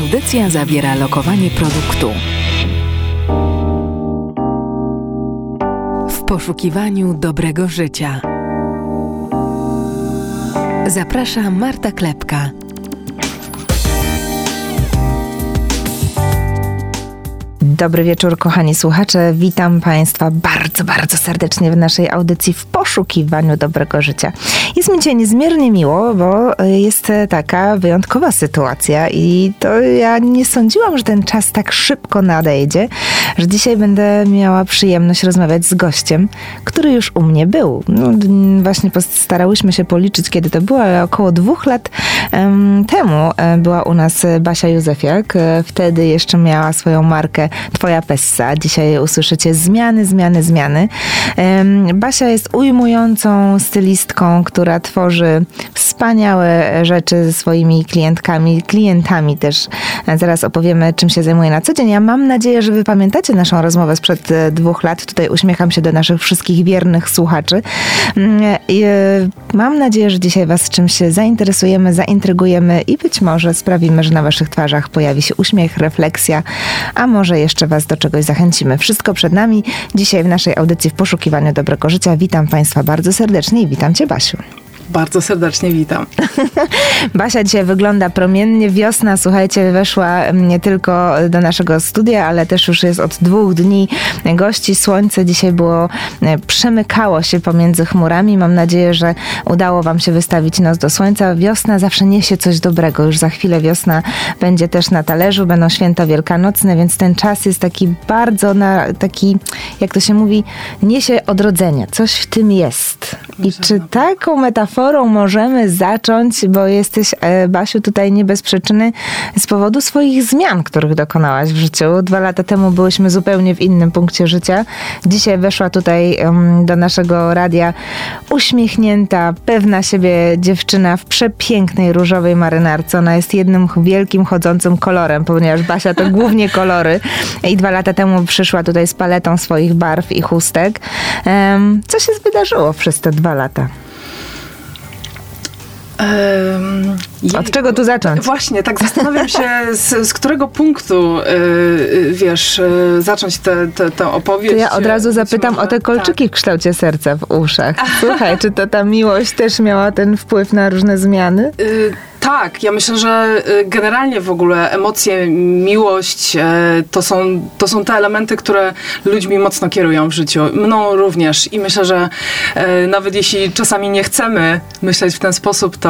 Audycja zawiera lokowanie produktu. W poszukiwaniu dobrego życia. Zaprasza Marta Klepka. Dobry wieczór, kochani słuchacze. Witam Państwa bardzo, bardzo serdecznie w naszej audycji w poszukiwaniu dobrego życia. Jest mi dzisiaj niezmiernie miło, bo jest taka wyjątkowa sytuacja i to ja nie sądziłam, że ten czas tak szybko nadejdzie, że dzisiaj będę miała przyjemność rozmawiać z gościem, który już u mnie był. No, właśnie starałyśmy się policzyć, kiedy to było, ale około dwóch lat um, temu e, była u nas Basia Józefiak. E, wtedy jeszcze miała swoją markę Twoja Pessa. Dzisiaj usłyszycie zmiany, zmiany, zmiany. Basia jest ujmującą stylistką, która tworzy wspaniałe rzeczy ze swoimi klientkami, klientami też. Zaraz opowiemy, czym się zajmuje na co dzień. Ja mam nadzieję, że wy pamiętacie naszą rozmowę sprzed e, dwóch lat. Tutaj uśmiecham się do naszych wszystkich wiernych słuchaczy. Mm, e, mam nadzieję, że dzisiaj was czymś zainteresujemy, zaintrygujemy i być może sprawimy, że na waszych twarzach pojawi się uśmiech, refleksja, a może jeszcze Was do czegoś zachęcimy. Wszystko przed nami. Dzisiaj w naszej audycji w poszukiwaniu dobrego życia witam Państwa bardzo serdecznie i witam Cię, Basiu. Bardzo serdecznie witam. Basia dzisiaj wygląda promiennie. Wiosna, słuchajcie, weszła nie tylko do naszego studia, ale też już jest od dwóch dni gości. Słońce dzisiaj było, e, przemykało się pomiędzy chmurami. Mam nadzieję, że udało Wam się wystawić nos do słońca. Wiosna zawsze niesie coś dobrego. Już za chwilę wiosna będzie też na talerzu, będą święta wielkanocne, więc ten czas jest taki bardzo na, taki, jak to się mówi, niesie odrodzenie. Coś w tym jest. I czy taką metaforę metaforą możemy zacząć, bo jesteś, e, Basiu, tutaj nie bez przyczyny, z powodu swoich zmian, których dokonałaś w życiu. Dwa lata temu byłyśmy zupełnie w innym punkcie życia. Dzisiaj weszła tutaj um, do naszego radia uśmiechnięta, pewna siebie dziewczyna w przepięknej różowej marynarce. Ona jest jednym wielkim chodzącym kolorem, ponieważ Basia to głównie kolory. I dwa lata temu przyszła tutaj z paletą swoich barw i chustek. Um, co się wydarzyło przez te dwa lata? Od czego tu zacząć? Właśnie, tak zastanawiam się, z, z którego punktu, yy, wiesz, yy, zacząć tę opowieść. To ja od razu zapytam o te kolczyki tak. w kształcie serca w uszach. Słuchaj, czy to ta miłość też miała ten wpływ na różne zmiany? Yy, tak, ja myślę, że y, generalnie w ogóle emocje, miłość e, to są, to są te elementy, które ludźmi mocno kierują w życiu. Mną również. I myślę, że e, nawet jeśli czasami nie chcemy myśleć w ten sposób, to,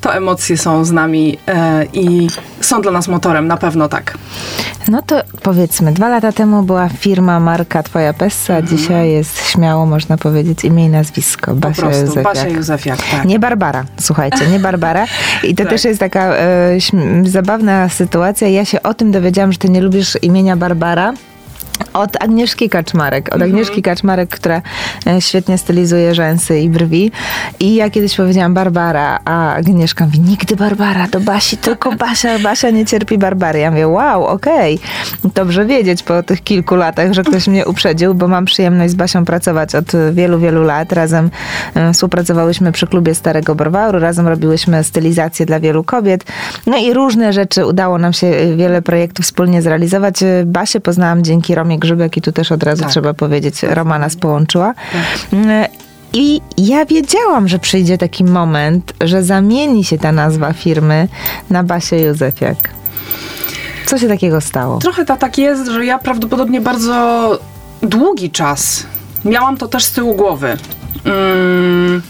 to emocje są z nami e, i są dla nas motorem, na pewno tak. No to powiedzmy, dwa lata temu była firma, marka Twoja Pessa, mhm. dzisiaj jest śmiało, można powiedzieć, imię i nazwisko. Basia po Józefiak. Basia Józefiak, tak. Nie Barbara, słuchajcie, nie Barbara. I to tak. też jest taka e, zabawna sytuacja. Ja się o tym dowiedziałam, że ty nie lubisz imienia Barbara. Od Agnieszki Kaczmarek. Od mhm. Agnieszki Kaczmarek, która e, świetnie stylizuje rzęsy i brwi. I ja kiedyś powiedziałam Barbara, a Agnieszka mówi, nigdy Barbara, do Basi, tylko Basia, Basia nie cierpi Barbary. Ja mówię, wow, okej, okay. dobrze wiedzieć po tych kilku latach, że ktoś mnie uprzedził, bo mam przyjemność z Basią pracować od wielu, wielu lat. Razem e, współpracowałyśmy przy klubie Starego Borwaru, razem robiłyśmy stylizację dla wielu kobiet. No i różne rzeczy udało nam się, e, wiele projektów wspólnie zrealizować. Basię poznałam dzięki Romie Grzybek i tu też od razu tak. trzeba powiedzieć, Roma nas połączyła. Tak. Mm, I ja wiedziałam, że przyjdzie taki moment, że zamieni się ta nazwa firmy na Basię Józefiak. Co się takiego stało? Trochę to tak jest, że ja prawdopodobnie bardzo długi czas miałam to też z tyłu głowy. Mm,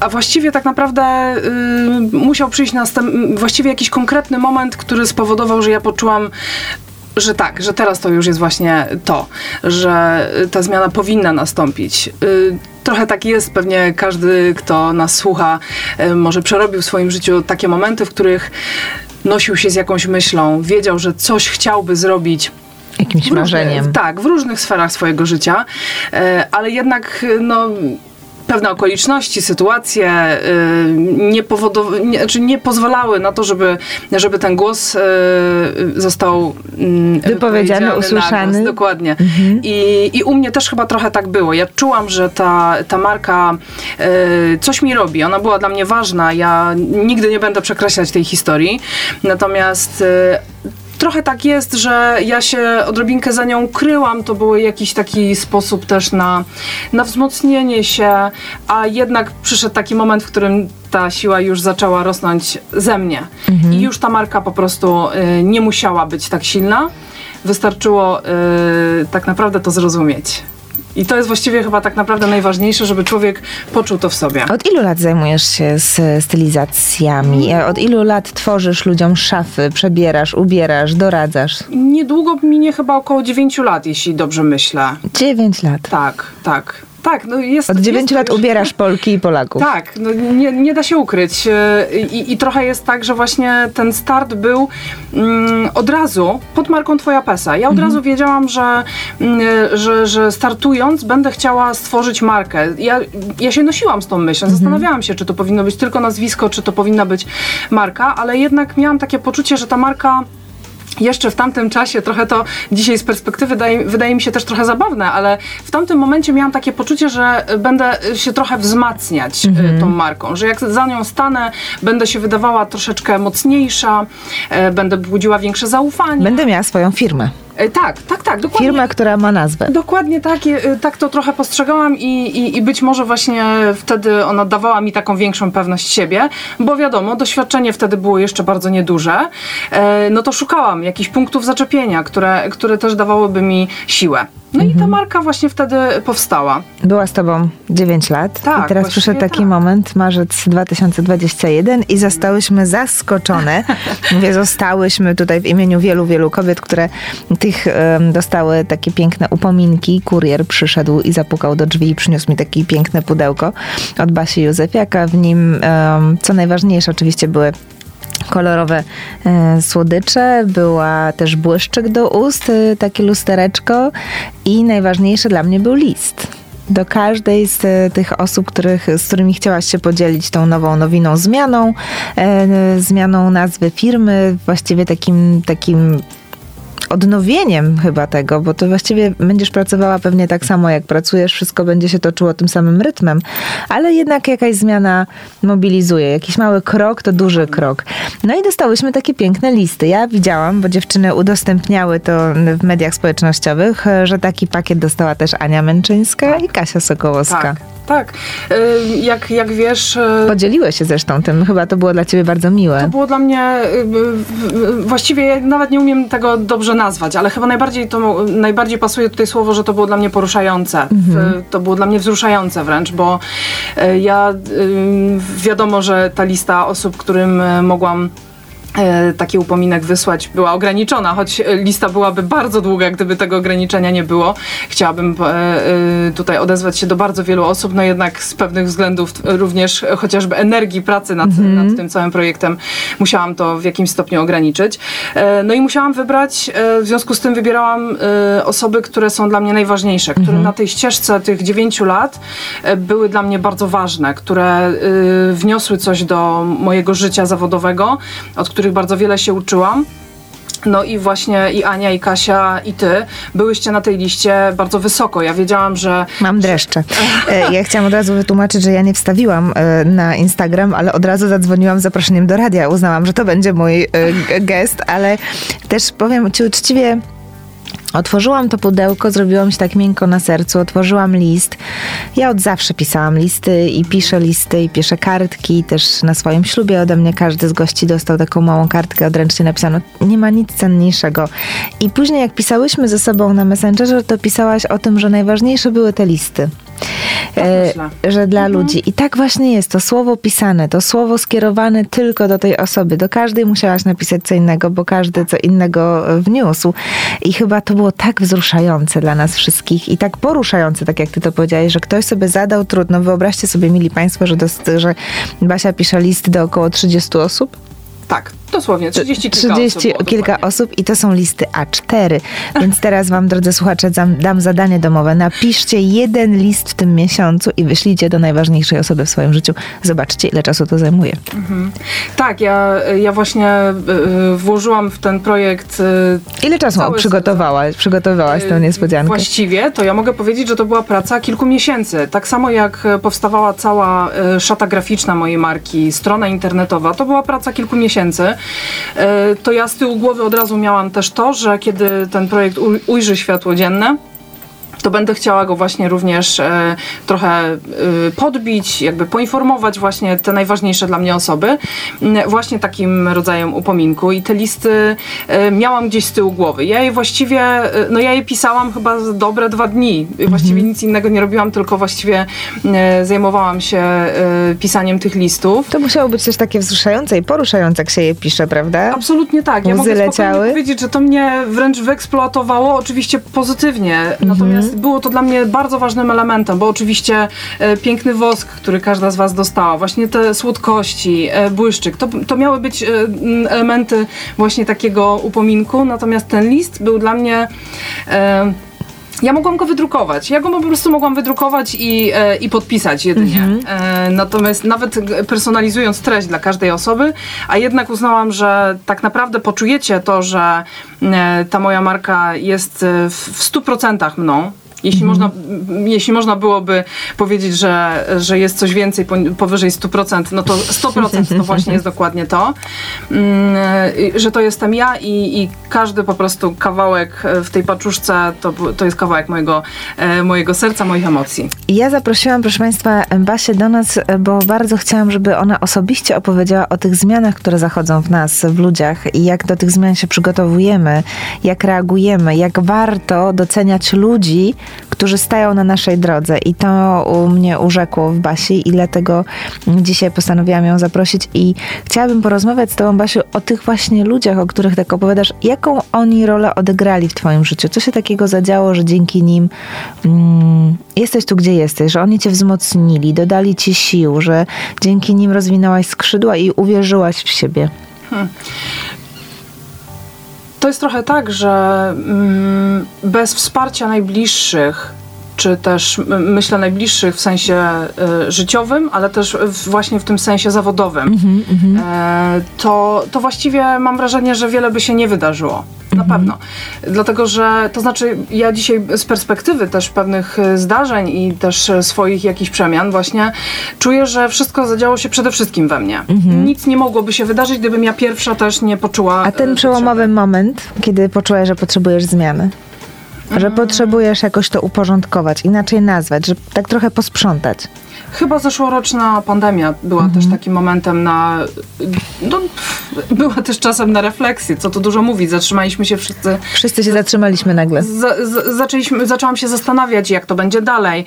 a właściwie tak naprawdę y, musiał przyjść następ- właściwie jakiś konkretny moment, który spowodował, że ja poczułam że tak, że teraz to już jest właśnie to, że ta zmiana powinna nastąpić. Y, trochę tak jest, pewnie każdy, kto nas słucha, y, może przerobił w swoim życiu takie momenty, w których nosił się z jakąś myślą, wiedział, że coś chciałby zrobić jakimś marzeniem. Tak, w różnych sferach swojego życia, y, ale jednak no, pewne okoliczności, sytuacje y, nie, powodow- nie, znaczy nie pozwalały na to, żeby, żeby ten głos y, został mm, wypowiedziany, usłyszany. Głos, dokładnie. Mhm. I, I u mnie też chyba trochę tak było. Ja czułam, że ta, ta marka y, coś mi robi. Ona była dla mnie ważna. Ja nigdy nie będę przekreślać tej historii. Natomiast trochę tak jest, że ja się odrobinkę za nią kryłam, to był jakiś taki sposób też na, na wzmocnienie się, a jednak przyszedł taki moment, w którym ta siła już zaczęła rosnąć ze mnie. I już ta marka po prostu y, nie musiała być tak silna. Wystarczyło y, tak naprawdę to zrozumieć. I to jest właściwie chyba tak naprawdę najważniejsze, żeby człowiek poczuł to w sobie. Od ilu lat zajmujesz się z stylizacjami? Od ilu lat tworzysz ludziom szafy, przebierasz, ubierasz, doradzasz? Niedługo minie chyba około 9 lat, jeśli dobrze myślę. 9 lat. Tak, tak. Tak, no jest, Od 9 jest lat ubierasz Polki i Polaków. Tak, no nie, nie da się ukryć. E, I, I trochę jest tak, że właśnie ten start był mm, od razu pod marką Twoja Pesa. Ja od razu wiedziałam, że, mm, że, że startując będę chciała stworzyć markę. Ja, ja się nosiłam z tą myślą, zastanawiałam się, czy to powinno być tylko nazwisko, czy to powinna być marka, ale jednak miałam takie poczucie, że ta marka jeszcze w tamtym czasie, trochę to dzisiaj z perspektywy daje, wydaje mi się też trochę zabawne, ale w tamtym momencie miałam takie poczucie, że będę się trochę wzmacniać y, tą marką, że jak za nią stanę, będę się wydawała troszeczkę mocniejsza, e, będę budziła większe zaufanie. Będę miała swoją firmę. E, Tak, tak, tak, dokładnie. Firmę, która ma nazwę. Dokładnie tak, je- tak to trochę postrzegałam i, i, i być może właśnie wtedy ona dawała mi taką większą pewność siebie, bo wiadomo, doświadczenie wtedy było jeszcze bardzo nieduże, e, no to szukałam jakichś punktów zaczepienia, które, które też dawałyby mi siłę. No i ta marka właśnie wtedy powstała. Była z tobą 9 lat Tak, i teraz przyszedł taki tak. moment, marzec 2021 i zostałyśmy zaskoczone. Mówię, zostałyśmy tutaj w imieniu wielu, wielu kobiet, które tych em, dostały takie piękne upominki. Kurier przyszedł i zapukał do drzwi i przyniósł mi takie piękne pudełko od Basi Józefiaka. W nim, em, co najważniejsze, oczywiście były kolorowe e, słodycze, była też błyszczyk do ust, e, takie lustereczko i najważniejsze dla mnie był list. Do każdej z e, tych osób, których, z którymi chciałaś się podzielić tą nową, nowiną zmianą, e, zmianą nazwy firmy, właściwie takim, takim odnowieniem chyba tego, bo to właściwie będziesz pracowała pewnie tak samo jak pracujesz, wszystko będzie się toczyło tym samym rytmem, ale jednak jakaś zmiana mobilizuje. Jakiś mały krok to duży krok. No i dostałyśmy takie piękne listy. Ja widziałam, bo dziewczyny udostępniały to w mediach społecznościowych, że taki pakiet dostała też Ania Męczyńska i Kasia Sokołowska. Tak, tak. Y, Jak, jak wiesz... y, Podzieliły się zresztą tym, chyba to było dla ciebie bardzo miłe. To było dla mnie, y, właściwie nawet nie umiem tego dobrze nazwać, ale chyba najbardziej to, najbardziej pasuje tutaj słowo, że to było dla mnie poruszające. W- To było dla mnie wzruszające wręcz, bo ja, wiadomo, że ta lista osób, którym mogłam taki upominek wysłać była ograniczona, choć e, lista byłaby bardzo długa, gdyby tego ograniczenia nie było. Chciałabym e, e, tutaj odezwać się do bardzo wielu osób, no jednak z pewnych względów również e, chociażby energii pracy nad, nad tym całym projektem musiałam to w jakimś stopniu ograniczyć. E, no i musiałam wybrać, e, w związku z tym wybierałam e, osoby, które są dla mnie najważniejsze, które na tej ścieżce tych dziewięciu lat e, były dla mnie bardzo ważne, które e, wniosły coś do mojego życia zawodowego, od których bardzo wiele się uczyłam. No i właśnie i Ania, i Kasia, i ty byłyście na tej liście bardzo wysoko. Ja wiedziałam, że Mam dreszcze. E, Ja chciałam od razu wytłumaczyć, że ja nie wstawiłam e, na Instagram, ale od razu zadzwoniłam z zaproszeniem do radia. Uznałam, że to będzie mój e, gest, ale też powiem ci uczciwie, Otworzyłam to pudełko, zrobiłam się tak miękko na sercu, otworzyłam list. Ja od zawsze pisałam listy i piszę listy i piszę kartki. Też na swoim ślubie ode mnie każdy z gości dostał taką małą kartkę odręcznie napisaną. Nie ma nic cenniejszego. I później jak pisałyśmy ze sobą na Messengerze, to pisałaś o tym, że najważniejsze były te listy. E, myślę. że dla ludzi. I tak właśnie jest. To słowo pisane, to słowo skierowane tylko do tej osoby. Do każdej musiałaś napisać co innego, bo każdy co innego e, wniósł. I chyba to było tak wzruszające dla nas wszystkich i tak poruszające, tak jak ty to powiedziałeś, że ktoś sobie zadał trudno. Wyobraźcie sobie, mili państwo, że, że Basia pisze list do około 30 osób. Tak, dosłownie 30 kilka 30 osób było, kilka dokładnie. osób i to są listy A4. Więc teraz wam, drodzy słuchacze, dam, dam zadanie domowe. Napiszcie jeden list w tym miesiącu i wyślijcie do najważniejszej osoby w swoim życiu. Zobaczcie, ile czasu to zajmuje. Tak, ja, ja właśnie y, y, włożyłam w ten projekt y, Ile czasu przygotowałaś, przygotowałaś tę niespodziankę? Właściwie to ja mogę powiedzieć, że to była praca kilku miesięcy. Tak samo jak powstawała cała szata graficzna mojej marki, strona internetowa, to była praca kilku miesięcy. Tysięcy, e, to ja z tyłu głowy od razu miałam też to, że kiedy ten projekt uj- ujrzy światło dzienne, to będę chciała go właśnie również e, trochę e, podbić, jakby poinformować właśnie te najważniejsze dla mnie osoby m, właśnie takim rodzajem upominku i te listy e, miałam gdzieś z tyłu głowy. Ja je właściwie, e, no ja je pisałam chyba dobre dwa dni. Właściwie nic innego nie robiłam, tylko właściwie e, zajmowałam się e, pisaniem tych listów. To musiało być też takie wzruszające i poruszające, jak się je pisze, prawda? Absolutnie tak. Ja Łzy mogę leciały? powiedzieć, że to mnie wręcz wyeksploatowało, oczywiście pozytywnie. Mhm. Natomiast było to dla mnie bardzo ważnym elementem, bo oczywiście e, piękny wosk, który każda z Was dostała, właśnie te słodkości, e, błyszczyk, to, to miały być e, elementy właśnie takiego upominku, natomiast ten list był dla mnie... Ja mogłam go wydrukować. Ja go po prostu mogłam wydrukować i, e, i podpisać jedynie. E, natomiast nawet personalizując treść dla każdej osoby, a jednak uznałam, że tak naprawdę poczujecie to, że e, ta moja marka jest w, w 100% mną. Jeśli, można, m, jeśli można byłoby powiedzieć, że, że jest coś więcej powyżej 100%, no to 100% to właśnie jest dokładnie to, Mm, y, że to jestem ja i, i każdy po prostu kawałek e, w tej paczuszce to, to jest kawałek mojego, e, mojego serca, moich emocji. Ja zaprosiłam, proszę Państwa, Basię do nas, bo bardzo chciałam, żeby ona osobiście opowiedziała o tych zmianach, które zachodzą w nas, w ludziach i jak do tych zmian się przygotowujemy, jak reagujemy, jak warto doceniać ludzi, którzy stają na naszej drodze. I to u mnie urzekło w Basi i dlatego dzisiaj postanowiłam ją zaprosić i chciałabym porozmawiać z Tobą, Basiu, o tych właśnie ludziach, o których tak opowiadasz. Jaką oni rolę odegrali w Twoim życiu? Co się takiego zadziało, że dzięki nim mm, jesteś tu, gdzie jesteś, że oni Cię wzmocnili, dodali Ci sił, że dzięki nim rozwinęłaś skrzydła i uwierzyłaś w siebie? To jest trochę tak, że mm, bez wsparcia najbliższych, czy też myślę najbliższych w sensie y, życiowym, ale też w, właśnie w tym sensie zawodowym, e, to, to właściwie mam wrażenie, że wiele by się nie wydarzyło. Na pewno. Dlatego, że to znaczy ja dzisiaj z perspektywy też pewnych e, zdarzeń i też e, swoich jakichś przemian właśnie czuję, że wszystko zadziało się przede wszystkim we mnie. Nic nie mogłoby się wydarzyć, gdybym ja pierwsza też nie poczuła A ten e, przełomowy moment, kiedy poczułaś, że potrzebujesz zmiany? Że potrzebujesz jakoś to uporządkować, inaczej nazwać, że tak trochę posprzątać. Chyba zeszłoroczna pandemia była Mhm. też takim momentem na. No, była też czasem na refleksję, co tu dużo mówić. Zatrzymaliśmy się wszyscy. Wszyscy się zatrzymaliśmy nagle. Za, za, zaczęliśmy, zaczęłam się zastanawiać, jak to będzie dalej.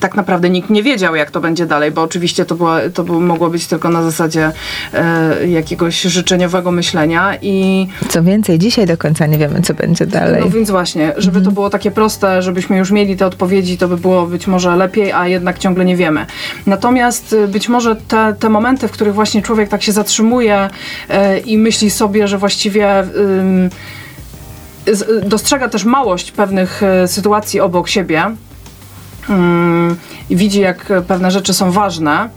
Tak naprawdę nikt nie wiedział, jak to będzie dalej, bo oczywiście to, była, to było, mogło być tylko na zasadzie e, jakiegoś życzeniowego myślenia i. Co więcej, dzisiaj do końca nie wiemy, co będzie dalej. No więc właśnie, żeby to było takie proste, żebyśmy już mieli te odpowiedzi, to by było być może lepiej, a jednak ciągle nie wiemy. Natomiast y, być może te, te momenty, w których właśnie człowiek tak się zatrzymuje e, i myśli sobie, że właściwie z- dostrzega też małość pewnych sytuacji obok siebie widzi, jak pewne rzeczy są ważne,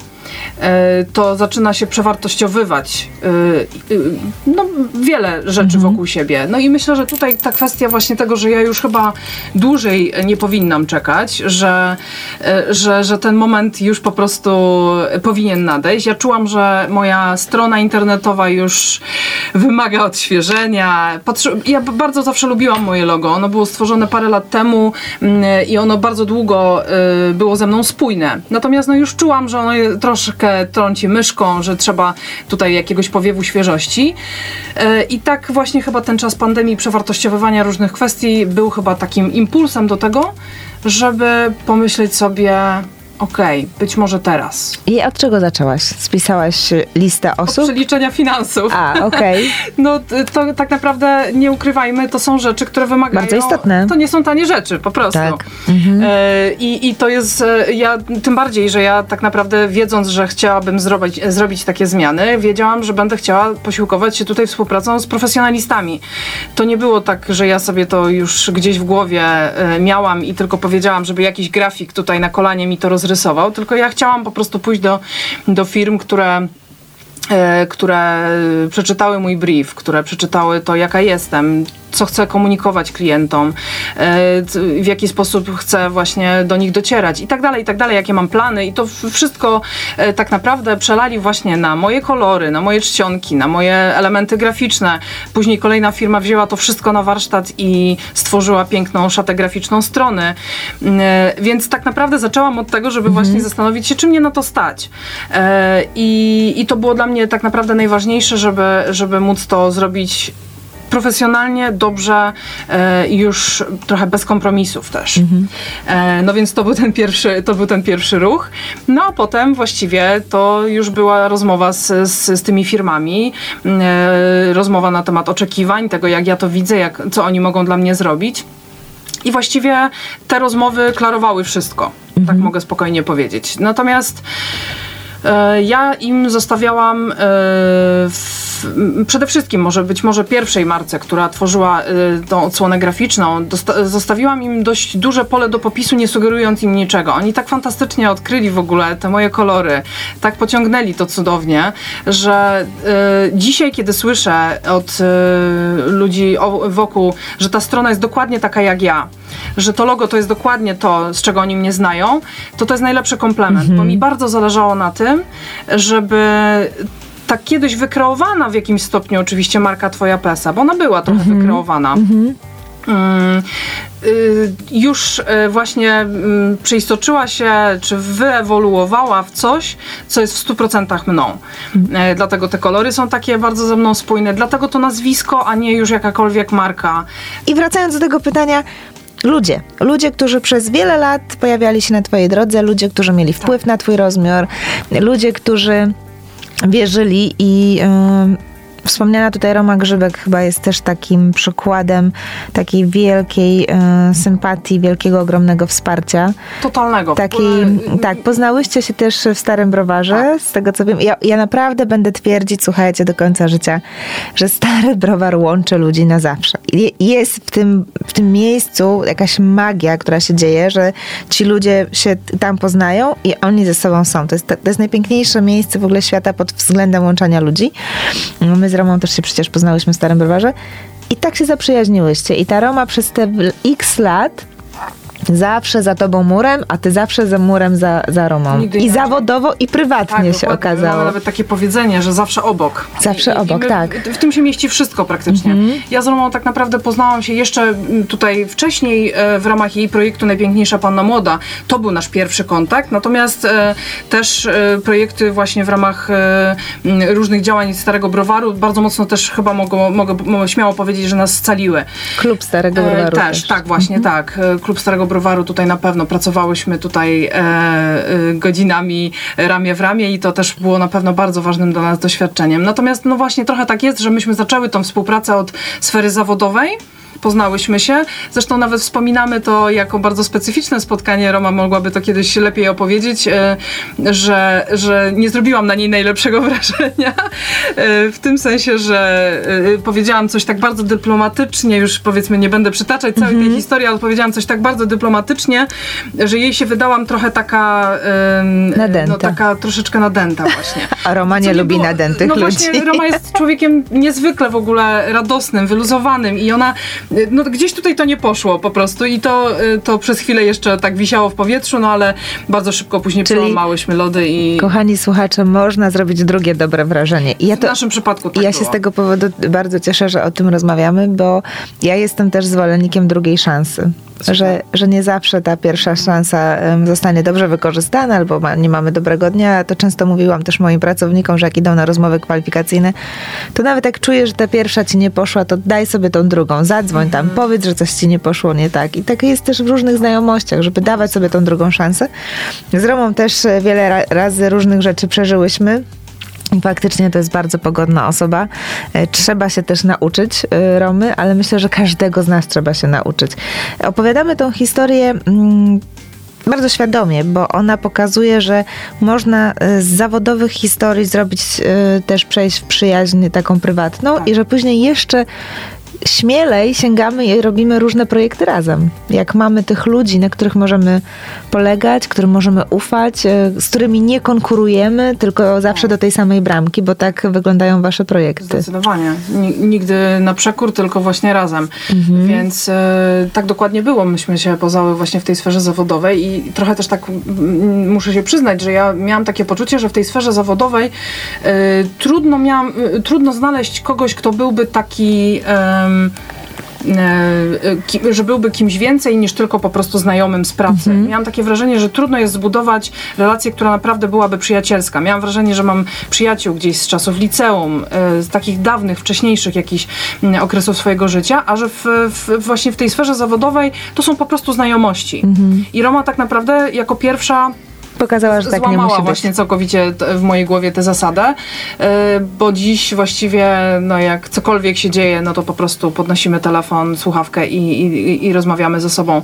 to zaczyna się przewartościowywać e, e, no, wiele rzeczy wokół siebie. No i myślę, że tutaj ta kwestia właśnie tego, że ja już chyba dłużej nie powinnam czekać, że, e, że, że ten moment już po prostu powinien nadejść. Ja czułam, że moja strona internetowa już wymaga odświeżenia. Ja bardzo zawsze lubiłam moje logo. Ono było stworzone parę lat temu mm, i ono bardzo długo było ze mną spójne. Natomiast no już czułam, że ono je troszkę trąci myszką, że trzeba tutaj jakiegoś powiewu świeżości. Y, I tak właśnie chyba ten czas pandemii, przewartościowywania różnych kwestii był chyba takim impulsem do tego, żeby pomyśleć sobie, okej, być może teraz. I od czego zaczęłaś? Spisałaś listę Od osób? przeliczenia finansów. A, okej. No t- to tak naprawdę nie ukrywajmy, to są rzeczy, które wymagają. Bardzo istotne. To nie są tanie rzeczy, po prostu. Tak. E, i, I to jest, e, ja tym bardziej, że ja tak naprawdę wiedząc, że chciałabym zrobić, e, zrobić takie zmiany, wiedziałam, że będę chciała posiłkować się tutaj współpracą z profesjonalistami. To nie było tak, że ja sobie to już gdzieś w głowie e, miałam i tylko powiedziałam, żeby jakiś grafik tutaj na kolanie mi to rozrysował, tylko ja chciałam po prostu pójść do, do firm, które które przeczytały mój brief, które przeczytały to, jaka jestem, co chcę komunikować klientom, e, w jaki sposób chcę właśnie do nich docierać i tak dalej, i tak dalej, jakie mam plany i to wszystko e, tak naprawdę przelali właśnie na moje kolory, na moje czcionki, na moje elementy graficzne. Później kolejna firma wzięła to wszystko na warsztat i stworzyła piękną szatę graficzną strony. Mm, e, więc tak naprawdę zaczęłam od tego, żeby właśnie zastanowić się, czym mnie na to stać. I, I to było dla mnie tak naprawdę najważniejsze, żeby, żeby móc to zrobić profesjonalnie, dobrze e, i już trochę bez kompromisów też. E, no więc to był, ten pierwszy, to był ten pierwszy ruch. No a potem właściwie to już była rozmowa z, z, z tymi firmami, e, rozmowa na temat oczekiwań, tego jak ja to widzę, jak, co oni mogą dla mnie zrobić. I właściwie te rozmowy klarowały wszystko, tak mogę spokojnie powiedzieć. Natomiast ja im zostawiałam e, w przede wszystkim może być może pierwszej marce, która tworzyła y, tą odsłonę graficzną, zostawiłam im dość duże pole do popisu, nie sugerując im niczego. Oni tak fantastycznie odkryli w ogóle te moje kolory, tak pociągnęli to cudownie, że dzisiaj, kiedy słyszę od ludzi wokół, że ta strona jest dokładnie taka jak ja, że to logo to jest dokładnie to, z czego oni mnie znają, to to jest najlepszy komplement, mhm. bo mi bardzo zależało na tym, żeby tak kiedyś wykreowana w jakimś stopniu oczywiście marka Twoja Pesa, bo ona była trochę -hmm. wykreowana. Mm -hmm. już y, właśnie mm, przeistoczyła się, czy wyewoluowała w coś, co jest w 100% mną. Mm. Dlatego te kolory są takie bardzo ze mną spójne, dlatego to nazwisko, a nie już jakakolwiek marka. I wracając do tego pytania, ludzie. Ludzie, którzy przez wiele lat pojawiali się na Twojej drodze, ludzie, którzy mieli wpływ tak. na Twój rozmiar, ludzie, którzy wierzyli i Wspomniana tutaj Roma Grzybek chyba jest też takim przykładem takiej wielkiej e, sympatii, wielkiego, ogromnego wsparcia. Totalnego. Takiej, tak, poznałyście się też w Starym Browarze, tak. z tego co wiem. Ja, ja naprawdę będę twierdzić, słuchajcie, do końca życia, że Stary Browar łączy ludzi na zawsze. Jest w tym, w tym miejscu jakaś magia, która się dzieje, że ci ludzie się tam poznają i oni ze sobą są. To jest, to jest najpiękniejsze miejsce w ogóle świata pod względem łączenia ludzi. My z Romą też się przecież poznałyśmy w Starym Browarze. I tak się zaprzyjaźniłyście. I ta Roma przez te x lat zawsze za tobą murem, a ty zawsze za murem za, za Romą. Nigdy I zawodowo, i prywatnie tak, się okazało. Mamy nawet takie powiedzenie, że zawsze obok. Zawsze I, obok, i my, tak. W tym się mieści wszystko praktycznie. Mhm. Ja z Romą tak naprawdę poznałam się jeszcze mm, tutaj wcześniej e, w ramach jej projektu Najpiękniejsza Panna Młoda. To był nasz pierwszy kontakt, natomiast e, też e, projekty właśnie w ramach różnych działań Starego Browaru bardzo mocno też chyba mogę, mogę śmiało powiedzieć, że nas scaliły. Klub Starego Browaru też. też. tak, właśnie mhm. tak. Klub Starego Browaru browaru tutaj na pewno pracowałyśmy tutaj e, e, godzinami ramię w ramię i to też było na pewno bardzo ważnym dla nas doświadczeniem. Natomiast no właśnie trochę tak jest, że myśmy zaczęły tą współpracę od sfery zawodowej, poznałyśmy się. Zresztą nawet wspominamy to jako bardzo specyficzne spotkanie. Roma mogłaby to kiedyś lepiej opowiedzieć, e, że, że nie zrobiłam na niej najlepszego wrażenia. E, w tym sensie, że e, powiedziałam coś tak bardzo dyplomatycznie, już powiedzmy nie będę przytaczać całej tej mhm. historii, ale powiedziałam coś tak bardzo dyplomatycznie, że jej się wydałam trochę taka nadęta. No, taka troszeczkę nadęta właśnie. A Roma nie, nie lubi było, nadętych no ludzi. Właśnie, Roma jest człowiekiem niezwykle w ogóle radosnym, wyluzowanym i ona no gdzieś tutaj to nie poszło po prostu i to, y, to przez chwilę jeszcze tak wisiało w powietrzu, no ale bardzo szybko później Czyli, przełamałyśmy lody i... Kochani słuchacze, można zrobić drugie dobre wrażenie. I ja to, w naszym przypadku tak Ja było. się z tego powodu bardzo cieszę, że o tym rozmawiamy, bo ja jestem też zwolennikiem drugiej szansy że, że nie zawsze ta pierwsza szansa zostanie dobrze wykorzystana albo ma, nie mamy dobrego dnia. To często mówiłam też moim pracownikom, że jak idą na rozmowy kwalifikacyjne, to nawet jak czujesz, że ta pierwsza ci nie poszła, to daj sobie tą drugą, zadzwoń tam, mhm. powiedz, że coś ci nie poszło nie tak. I tak jest też w różnych znajomościach, żeby dawać sobie tą drugą szansę. Z Romą też wiele razy różnych rzeczy przeżyłyśmy. Faktycznie to jest bardzo pogodna osoba. E, trzeba się też nauczyć e, Romy, ale myślę, że każdego z nas trzeba się nauczyć. Opowiadamy tą historię mm, bardzo świadomie, bo ona pokazuje, że można e, z zawodowych historii zrobić też przejść w przyjaźń taką prywatną tak. i że później jeszcze śmielej sięgamy i robimy różne projekty razem. Jak mamy tych ludzi, na których możemy polegać, którym możemy ufać, e, z którymi nie konkurujemy, tylko zawsze do tej samej bramki, bo tak wyglądają wasze projekty. Zdecydowanie. Nigdy na przekór, tylko właśnie razem. Mhm. Więc e, tak dokładnie było. Myśmy się poznały właśnie w tej sferze zawodowej i trochę też tak m, muszę się przyznać, że ja miałam takie poczucie, że w tej sferze zawodowej e, trudno miałam, e, trudno znaleźć kogoś, kto byłby taki że byłby kimś więcej niż tylko po prostu znajomym z pracy. Mhm. Miałam takie wrażenie, że trudno jest zbudować relację, która naprawdę byłaby przyjacielska. Miałam wrażenie, że mam przyjaciół gdzieś z czasów liceum, z takich dawnych, wcześniejszych jakichś okresów swojego życia, a że w, w, właśnie w tej sferze zawodowej to są po prostu znajomości. Mhm. I Roma tak naprawdę jako pierwsza pokazała, że tak Złamała nie musi być. właśnie całkowicie w mojej głowie tę zasadę, e, bo dziś właściwie, no jak cokolwiek się dzieje, no to po prostu podnosimy telefon, słuchawkę i, i, i rozmawiamy ze sobą.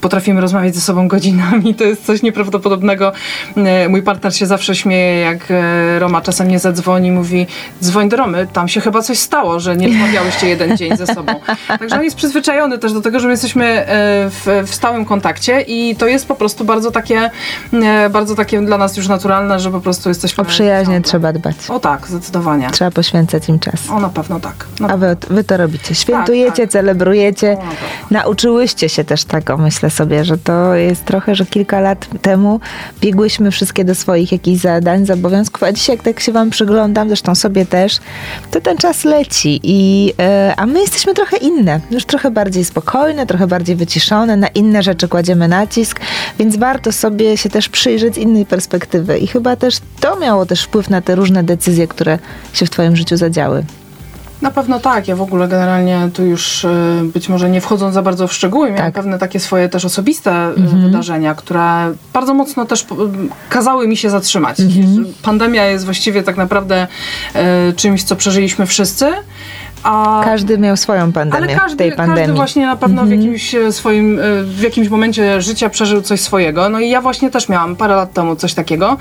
Potrafimy rozmawiać ze sobą godzinami, to jest coś nieprawdopodobnego. E, mój partner się zawsze śmieje, jak e, Roma czasem nie zadzwoni, mówi dzwoń do Romy, tam się chyba coś stało, że nie rozmawiałyście jeden dzień ze sobą. Także on jest przyzwyczajony też do tego, że my jesteśmy w, w stałym kontakcie i to jest po prostu bardzo takie bardzo takie dla nas już naturalne, że po prostu jesteśmy... O przyjaźnie trzeba dbać. O tak, zdecydowanie. Trzeba poświęcać im czas. O, na pewno tak. Na A wy, wy to robicie. Świętujecie, tak, tak. celebrujecie. O, Nauczyłyście się też tego, myślę sobie, że to jest trochę, że kilka lat temu biegłyśmy wszystkie do swoich jakichś zadań, zobowiązków, a dzisiaj jak tak się wam przyglądam, zresztą sobie też, to ten czas leci. I, yy, a my jesteśmy trochę inne. Już trochę bardziej spokojne, trochę bardziej wyciszone, na inne rzeczy kładziemy nacisk, więc warto sobie się też przyjrzeć z innej perspektywy. I chyba też to miało też wpływ na te różne decyzje, które się w Twoim życiu zadziały. Na pewno tak. Ja w ogóle generalnie tu już e, być może nie wchodząc za bardzo w szczegóły, miałam tak. pewne takie swoje też osobiste e, mhm. wydarzenia, które bardzo mocno też kazały mi się zatrzymać. Mhm. Pandemia jest właściwie tak naprawdę e, czymś, co przeżyliśmy wszyscy. A, każdy miał swoją pandemię ale każdy, w tej pandemii. Każdy właśnie na pewno w mhm. jakimś e, swoim, e, w jakimś momencie życia przeżył coś swojego. No i ja właśnie też miałam parę lat temu coś takiego,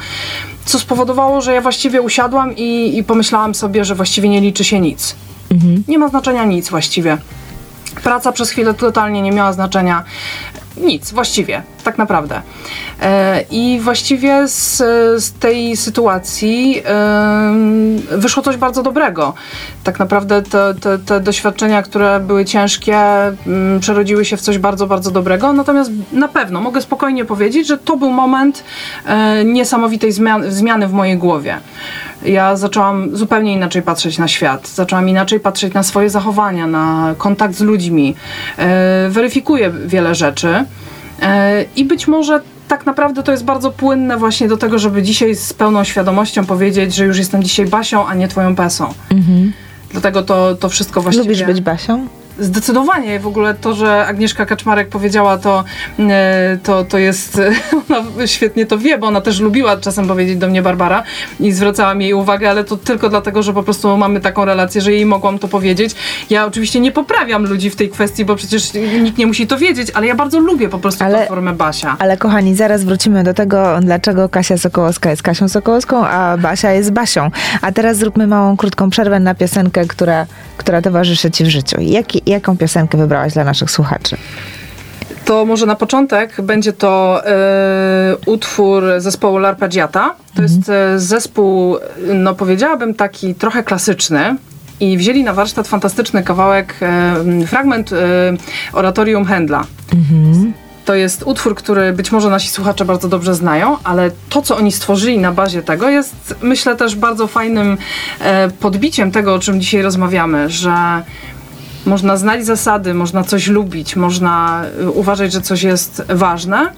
co spowodowało, że ja właściwie usiadłam i, i pomyślałam sobie, że właściwie nie liczy się nic. Mhm. Nie ma znaczenia nic właściwie. Praca przez chwilę totalnie nie miała znaczenia nic, właściwie, tak naprawdę. E, I właściwie z, z tej sytuacji wyszło coś bardzo dobrego. Tak naprawdę te, te, te doświadczenia, które były ciężkie, mm, przerodziły się w coś bardzo, bardzo dobrego. Natomiast na pewno mogę spokojnie powiedzieć, że to był moment e, niesamowitej zmiany w mojej głowie ja zaczęłam zupełnie inaczej patrzeć na świat. Zaczęłam inaczej patrzeć na swoje zachowania, na kontakt z ludźmi. E, weryfikuję wiele rzeczy i być może tak naprawdę to jest bardzo płynne właśnie do tego, żeby dzisiaj z pełną świadomością powiedzieć, że już jestem dzisiaj Basią, a nie twoją Pesą. Mhm. Dlatego to, to wszystko właściwie... Lubisz być Basią? Zdecydowanie. W ogóle to, że Agnieszka Kaczmarek powiedziała to, e, to, to jest, ona świetnie to wie, bo ona też lubiła czasem powiedzieć do mnie Barbara i zwracałam jej uwagę, ale to tylko dlatego, że po prostu mamy taką relację, że jej mogłam to powiedzieć. Ja oczywiście nie poprawiam ludzi w tej kwestii, bo przecież nikt nie musi to wiedzieć, ale ja bardzo lubię po prostu ale, formę Basia. Ale kochani, zaraz wrócimy do tego, dlaczego Kasia Sokołowska jest Kasią Sokołowską, a Basia jest Basią. A teraz zróbmy małą, krótką przerwę na piosenkę, która, która towarzyszy ci w życiu. Jaki, jaką piosenkę wybrałaś dla naszych słuchaczy? To może na początek będzie to e, utwór zespołu L'Arpeggiata. To mhm. jest e, zespół, no powiedziałabym taki trochę klasyczny, i wzięli na warsztat fantastyczny kawałek, e, fragment e, oratorium Händla. Mhm. To jest utwór, który być może nasi słuchacze bardzo dobrze znają, ale to, co oni stworzyli na bazie tego, jest myślę też bardzo fajnym e, podbiciem tego, o czym dzisiaj rozmawiamy, że można znać zasady, można coś lubić, można y, uważać, że coś jest ważne,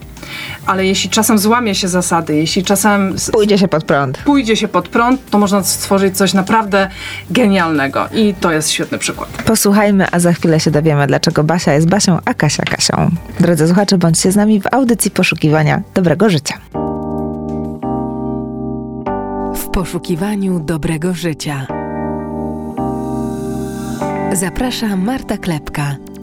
ale jeśli czasem złamie się zasady, jeśli czasem pójdzie się pod prąd, pójdzie się pod prąd, to można stworzyć coś naprawdę genialnego i to jest świetny przykład. Posłuchajmy, a za chwilę się dowiemy, dlaczego Basia jest Basią, a Kasia Kasią. Drodzy słuchacze, bądźcie z nami w audycji poszukiwania dobrego życia. W poszukiwaniu dobrego życia. Zaprasza Marta Klepka.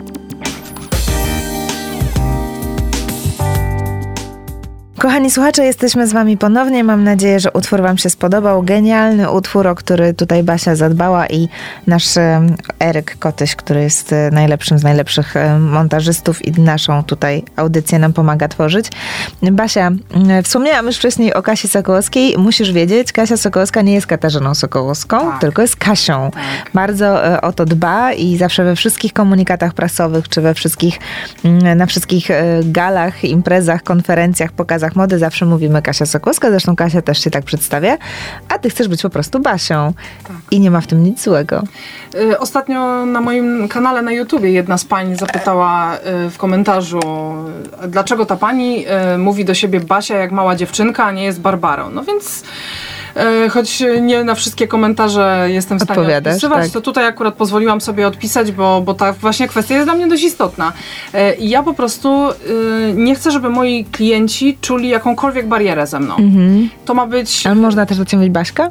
Kochani słuchacze, jesteśmy z wami ponownie. Mam nadzieję, że utwór wam się spodobał. Genialny utwór, o który tutaj Basia zadbała i nasz Eryk Kotyś, który jest e, najlepszym z najlepszych e, montażystów i naszą tutaj audycję nam pomaga tworzyć. Basia, wspomniałam już wcześniej o Kasi Sokołowskiej. Musisz wiedzieć, Kasia Sokołowska nie jest Katarzyną Sokołowską, Tak. tylko jest Kasią. Tak. Bardzo e, o to dba i zawsze we wszystkich komunikatach prasowych, czy we wszystkich, na wszystkich galach, imprezach, konferencjach, pokazach mody zawsze mówimy Kasia Sokłowska, zresztą Kasia też się tak przedstawia, a ty chcesz być po prostu Basią. Tak. I nie ma w tym nic złego. Y, Ostatnio na moim kanale na YouTubie jedna z pań zapytała y, w komentarzu, y, dlaczego ta pani mówi do siebie Basia jak mała dziewczynka, a nie jest Barbarą. No więc choć nie na wszystkie komentarze jestem w stanie odpisywać, tak. to tutaj akurat pozwoliłam sobie odpisać, bo, bo ta właśnie kwestia jest dla mnie dość istotna. Y, I ja po prostu y, nie chcę, żeby moi klienci czuli jakąkolwiek barierę ze mną. Mhm. To ma być... Ale można też do ciebie mówić Baśka?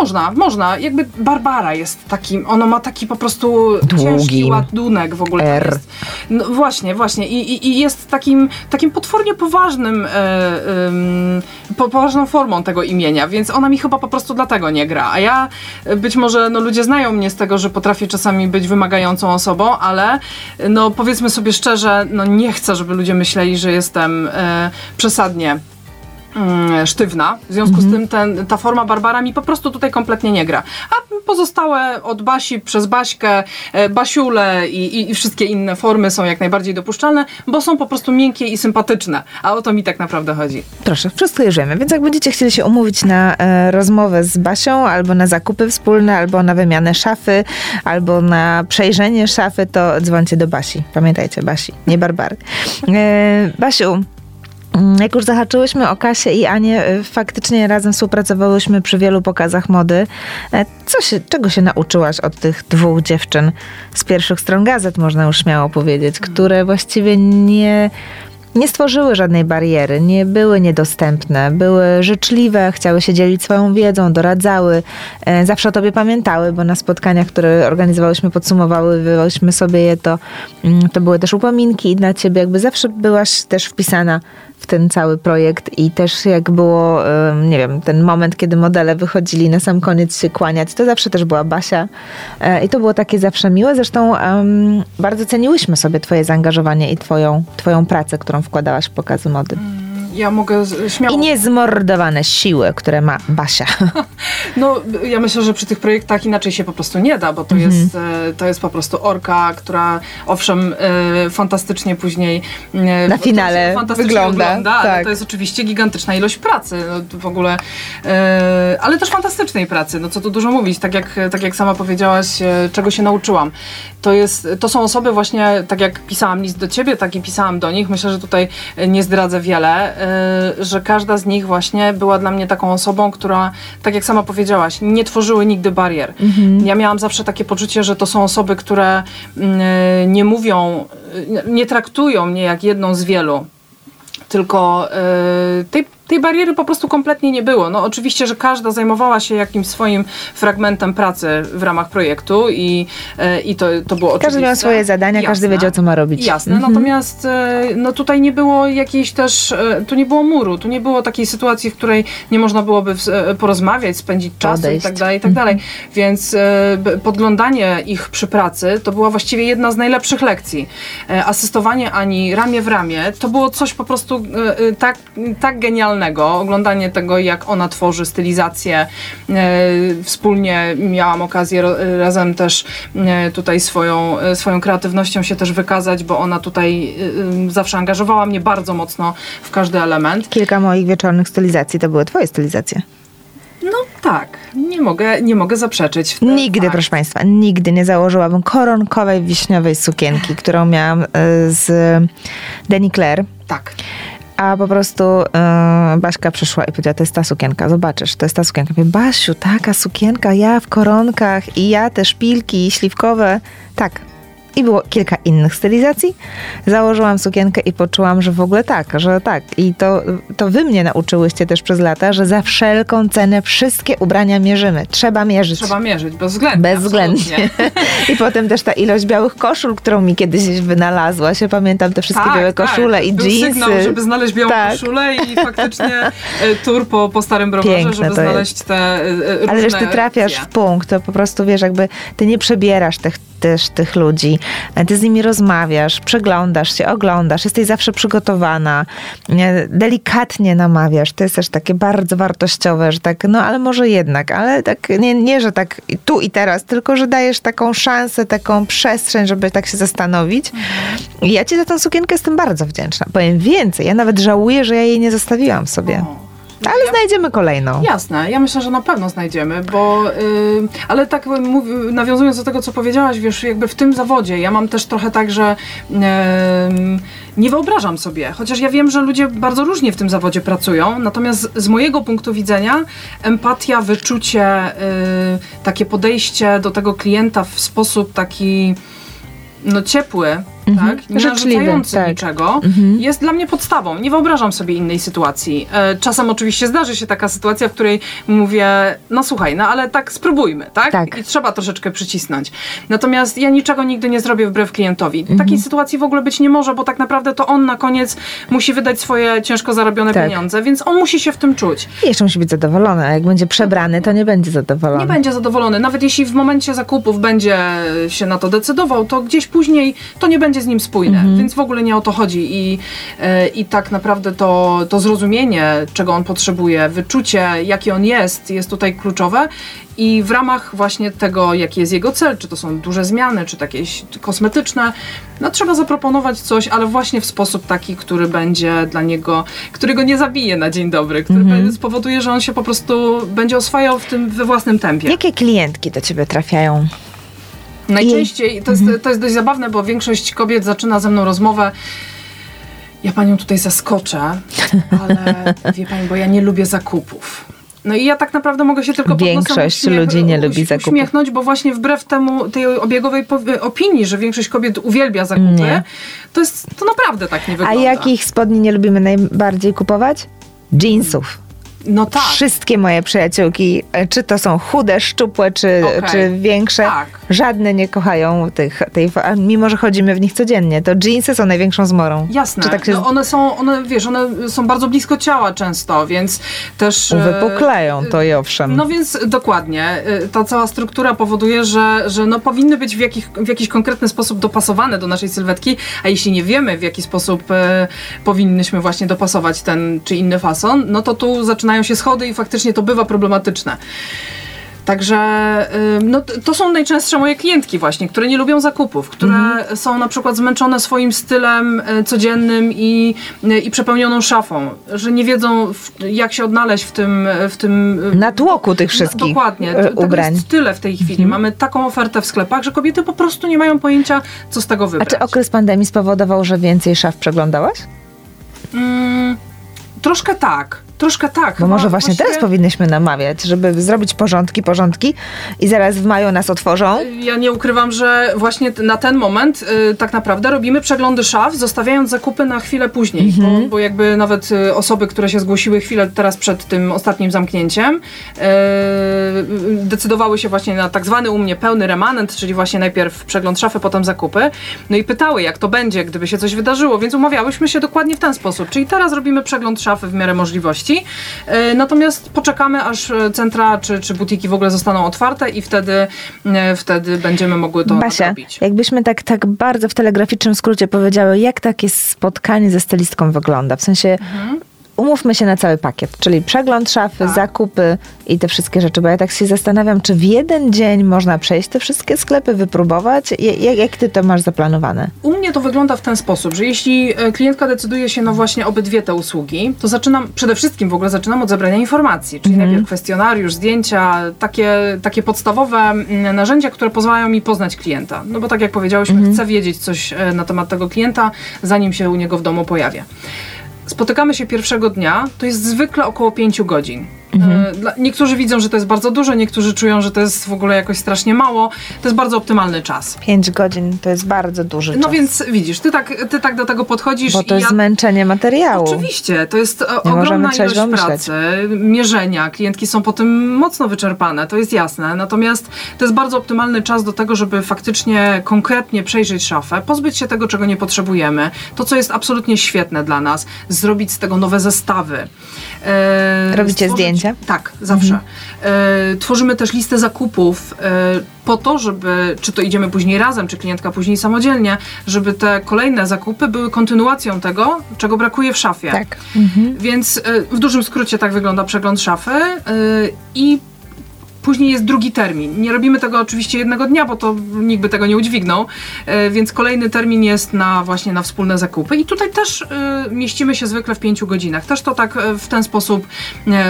Można, można. Jakby Barbara jest takim, ono ma taki po prostu ciężki ładunek w ogóle. R. Jest. No właśnie, właśnie. I, i, I jest takim, takim potwornie poważnym, e, poważną formą tego imienia, więc ona mi chyba po prostu dlatego nie gra. A ja e, być może, no ludzie znają mnie z tego, że potrafię czasami być wymagającą osobą, ale no powiedzmy sobie szczerze, no nie chcę, żeby ludzie myśleli, że jestem e, przesadnie sztywna. W związku z tym ten, ta forma Barbara mi po prostu tutaj kompletnie nie gra. A pozostałe od Basi przez Baśkę, e, Basiule i, i, i wszystkie inne formy są jak najbardziej dopuszczalne, bo są po prostu miękkie i sympatyczne. A o to mi tak naprawdę chodzi. Proszę, wszystko już wiemy. Więc jak będziecie chcieli się umówić na e, rozmowę z Basią, albo na zakupy wspólne, albo na wymianę szafy, albo na przejrzenie szafy, to dzwońcie do Basi. Pamiętajcie, Basi, nie Barbary. E, Basiu, mm, jak już zahaczyłyśmy o Kasię i Anię, e, faktycznie razem współpracowałyśmy przy wielu pokazach mody. E, Co się, czego się nauczyłaś od tych dwóch dziewczyn z pierwszych stron gazet, można już śmiało powiedzieć, które właściwie nie nie stworzyły żadnej bariery, nie były niedostępne, były życzliwe, chciały się dzielić swoją wiedzą, doradzały, e, zawsze o tobie pamiętały, bo na spotkaniach, które organizowałyśmy, podsumowałyśmy sobie je, to, mm, to były też upominki dla ciebie, jakby zawsze byłaś też wpisana w ten cały projekt i też jak było, nie wiem, ten moment, kiedy modele wychodzili na sam koniec się kłaniać, to zawsze też była Basia E, i to było takie zawsze miłe. Zresztą bardzo ceniłyśmy sobie twoje zaangażowanie i twoją, twoją pracę, którą wkładałaś w pokazy mody. Ja mogę śmiało... I niezmordowane siły, które ma Basia. No, ja myślę, że przy tych projektach inaczej się po prostu nie da, bo to, Mhm. jest, e, to jest po prostu orka, która owszem e, fantastycznie później e, Na finale fantastycznie wygląda, ale tak. to jest oczywiście gigantyczna ilość pracy, no, w ogóle, ale też fantastycznej pracy, no co tu dużo mówić, tak jak, tak jak sama powiedziałaś, czego się nauczyłam. To, jest, to są osoby właśnie, tak jak pisałam list do ciebie, tak i pisałam do nich, myślę, że tutaj e, nie zdradzę wiele, e, że każda z nich właśnie była dla mnie taką osobą, która, tak jak sama powiedziałaś, nie tworzyły nigdy barier. Ja miałam zawsze takie poczucie, że to są osoby, które mm, e, nie mówią, nie traktują mnie jak jedną z wielu tylko tej, tej bariery po prostu kompletnie nie było. No oczywiście, że każda zajmowała się jakimś swoim fragmentem pracy w ramach projektu i, e, i to, to było oczywiste. Każdy miał swoje zadania, każdy wiedział, co ma robić. Jasne, Mhm. natomiast e, no tutaj nie było jakiejś też, e, tu nie było muru, tu nie było takiej sytuacji, w której nie można byłoby porozmawiać, spędzić czasu i tak dalej, i tak dalej. Więc e, b- podglądanie ich przy pracy to była właściwie jedna z najlepszych lekcji. Asystowanie Ani ramię w ramię to było coś po prostu tak, tak Oglądanie tego, jak ona tworzy stylizację. E, Wspólnie miałam okazję razem też e, tutaj swoją, e, swoją kreatywnością się też wykazać, bo ona tutaj zawsze angażowała mnie bardzo mocno w każdy element. Kilka moich wieczornych stylizacji to były twoje stylizacje. No tak, nie mogę, nie mogę zaprzeczyć. Nigdy, fakt. proszę Państwa, nigdy nie założyłabym koronkowej wiśniowej sukienki, którą miałam z Denny Claire. Tak. A po prostu e, Baśka przyszła i powiedziała, to jest ta sukienka, zobaczysz, to jest ta sukienka. Mówię, Basiu, taka sukienka, ja w koronkach i ja te szpilki śliwkowe. Tak, i było kilka innych stylizacji. Założyłam sukienkę i poczułam, że w ogóle tak, że tak. I to, to wy mnie nauczyłyście też przez lata, że za wszelką cenę wszystkie ubrania mierzymy. Trzeba mierzyć. Trzeba mierzyć, bezwzględnie. Bezwzględnie. I potem też ta ilość białych koszul, którą mi kiedyś wynalazła się. Pamiętam te wszystkie tak, białe koszule tak. i Był jeansy. sygnał, żeby znaleźć białą Tak. koszulę i faktycznie e, tur po, po starym browarze, Piękne żeby znaleźć te e, różne Ale wiesz, ty trafiasz w punkt, to po prostu wiesz, jakby ty nie przebierasz tych, też tych ludzi, ty z nimi rozmawiasz, przeglądasz się, oglądasz, jesteś zawsze przygotowana, nie, delikatnie namawiasz, to jest też takie bardzo wartościowe, że tak, no ale może jednak, ale tak nie, nie, że tak tu i teraz, tylko że dajesz taką szansę, taką przestrzeń, żeby tak się zastanowić. I ja ci za tą sukienkę jestem bardzo wdzięczna. Powiem więcej, ja nawet żałuję, że ja jej nie zostawiłam sobie. Ale Ja- znajdziemy kolejną. Jasne, ja myślę, że na pewno znajdziemy, bo y, ale tak mów, nawiązując do tego, co powiedziałaś, wiesz, jakby w tym zawodzie, ja mam też trochę tak, że y, nie wyobrażam sobie, chociaż ja wiem, że ludzie bardzo różnie w tym zawodzie pracują, natomiast z mojego punktu widzenia empatia, wyczucie, y, takie podejście do tego klienta w sposób taki no ciepły, tak, nie narzucający tak. niczego, jest dla mnie podstawą. Nie wyobrażam sobie innej sytuacji. E, Czasem oczywiście zdarzy się taka sytuacja, w której mówię, no słuchaj, no ale tak spróbujmy, tak? Tak. I trzeba troszeczkę przycisnąć. Natomiast ja niczego nigdy nie zrobię wbrew klientowi. Mhm. Takiej sytuacji w ogóle być nie może, bo tak naprawdę to on na koniec musi wydać swoje ciężko zarobione Tak. pieniądze, więc on musi się w tym czuć. I jeszcze musi być zadowolony, a jak będzie przebrany, to nie będzie zadowolony. Nie będzie zadowolony. Nawet jeśli w momencie zakupów będzie się na to decydował, to gdzieś później to nie będzie z nim spójne. Mhm. Więc w ogóle nie o to chodzi. I, e, i tak naprawdę to, to zrozumienie, czego on potrzebuje, wyczucie, jaki on jest, jest tutaj kluczowe. I w ramach właśnie tego, jaki jest jego cel, czy to są duże zmiany, czy takie kosmetyczne, no trzeba zaproponować coś, ale właśnie w sposób taki, który będzie dla niego, który go nie zabije na dzień dobry, który Mhm. spowoduje, że on się po prostu będzie oswajał w tym we własnym tempie. Jakie klientki do ciebie trafiają? Najczęściej, to jest, to jest dość zabawne, bo większość kobiet zaczyna ze mną rozmowę. Ja panią tutaj zaskoczę, ale wie pani, bo ja nie lubię zakupów. No i ja tak naprawdę mogę się tylko Większość ludzi nie lubi uś- zakupów. uśmiechnąć, bo właśnie wbrew temu tej obiegowej powi- opinii, że większość kobiet uwielbia zakupy, Nie. to jest to naprawdę tak nie A wygląda. jakich spodni nie lubimy najbardziej kupować? Jeansów. No tak. Wszystkie moje przyjaciółki, e, czy to są chude, szczupłe, czy, Okej. czy większe, Tak. żadne nie kochają tych, tej, mimo że chodzimy w nich codziennie, to jeansy są największą zmorą. Jasne. Tak się no one są, one, wiesz, one są bardzo blisko ciała często, więc też... e, uwypuklają to i owszem. No więc dokładnie, y, ta cała struktura powoduje, że, że no powinny być w, jakich, w jakiś konkretny sposób dopasowane do naszej sylwetki, a jeśli nie wiemy w jaki sposób e, powinnyśmy właśnie dopasować ten czy inny fason, no to tu zaczynają się schody i faktycznie to bywa problematyczne. Także no, to są najczęstsze moje klientki właśnie, które nie lubią zakupów, które Mhm. są na przykład zmęczone swoim stylem y, codziennym i, y, i przepełnioną szafą, że nie wiedzą jak się odnaleźć w tym, w tym y, Natłoku tych wszystkich no, Dokładnie. Tego ubrań. Mhm. jest tyle w tej chwili. Mamy taką ofertę w sklepach, że kobiety po prostu nie mają pojęcia, co z tego A wybrać. czy okres pandemii spowodował, że więcej szaf przeglądałaś? Mm, troszkę tak. Troszkę tak. Bo Chyba może właśnie teraz powinnyśmy namawiać, żeby zrobić porządki, porządki i zaraz w maju nas otworzą. Ja nie ukrywam, że właśnie na ten moment y, tak naprawdę robimy przeglądy szaf, zostawiając zakupy na chwilę później, Mhm. bo, bo jakby nawet y, osoby, które się zgłosiły chwilę teraz przed tym ostatnim zamknięciem, y, y, decydowały się właśnie na tak zwany u mnie pełny remanent, czyli właśnie najpierw przegląd szafy, potem zakupy, no i pytały, jak to będzie, gdyby się coś wydarzyło, więc umawiałyśmy się dokładnie w ten sposób, czyli teraz robimy przegląd szafy w miarę możliwości, y, natomiast poczekamy, aż y, centra czy, czy butiki w ogóle zostaną otwarte i wtedy, y, wtedy będziemy mogły to Basia, nadrobić. jakbyśmy tak, tak bardzo w telegraficznym skrócie powiedziały, jak takie spotkanie ze stylistką wygląda? W sensie, Mhm. Umówmy się na cały pakiet, czyli przegląd szafy, Tak. zakupy i te wszystkie rzeczy, bo ja tak się zastanawiam, czy w jeden dzień można przejść te wszystkie sklepy, wypróbować? Jak, jak ty to masz zaplanowane? U mnie to wygląda w ten sposób, że jeśli e, klientka decyduje się na właśnie obydwie te usługi, to zaczynam, przede wszystkim w ogóle zaczynam od zebrania informacji, czyli najpierw kwestionariusz, zdjęcia, takie, takie podstawowe mm, narzędzia, które pozwalają mi poznać klienta. No bo tak jak powiedziałyśmy, chcę wiedzieć coś e, na temat tego klienta, zanim się u niego w domu pojawię. Spotykamy się pierwszego dnia, to jest zwykle około 5 godzin. E, Dla, niektórzy widzą, że to jest bardzo dużo, niektórzy czują, że to jest w ogóle jakoś strasznie mało. To jest bardzo optymalny czas. 5 godzin to jest bardzo duży No czas. więc widzisz, ty tak, ty tak do tego podchodzisz Bo to i jest ja zmęczenie materiału. Oczywiście, to jest e, Nie ogromna ilość pracy, mierzenia, klientki są po tym mocno wyczerpane, to jest jasne. Natomiast to jest bardzo optymalny czas do tego, żeby faktycznie konkretnie przejrzeć szafę, pozbyć się tego, czego nie potrzebujemy, to, co jest absolutnie świetne dla nas, zrobić z tego nowe zestawy. E, Robicie zdjęcia? Tak, zawsze. E, tworzymy też listę zakupów e, po to, żeby, czy to idziemy później razem, czy klientka później samodzielnie, żeby te kolejne zakupy były kontynuacją tego, czego brakuje w szafie. Tak. Więc y, w dużym skrócie tak wygląda przegląd szafy i Później jest drugi termin. Nie robimy tego oczywiście jednego dnia, bo to nikt by tego nie udźwignął, y, więc kolejny termin jest na właśnie na wspólne zakupy i tutaj też y, mieścimy się zwykle w pięciu godzinach. Też to tak y, w ten sposób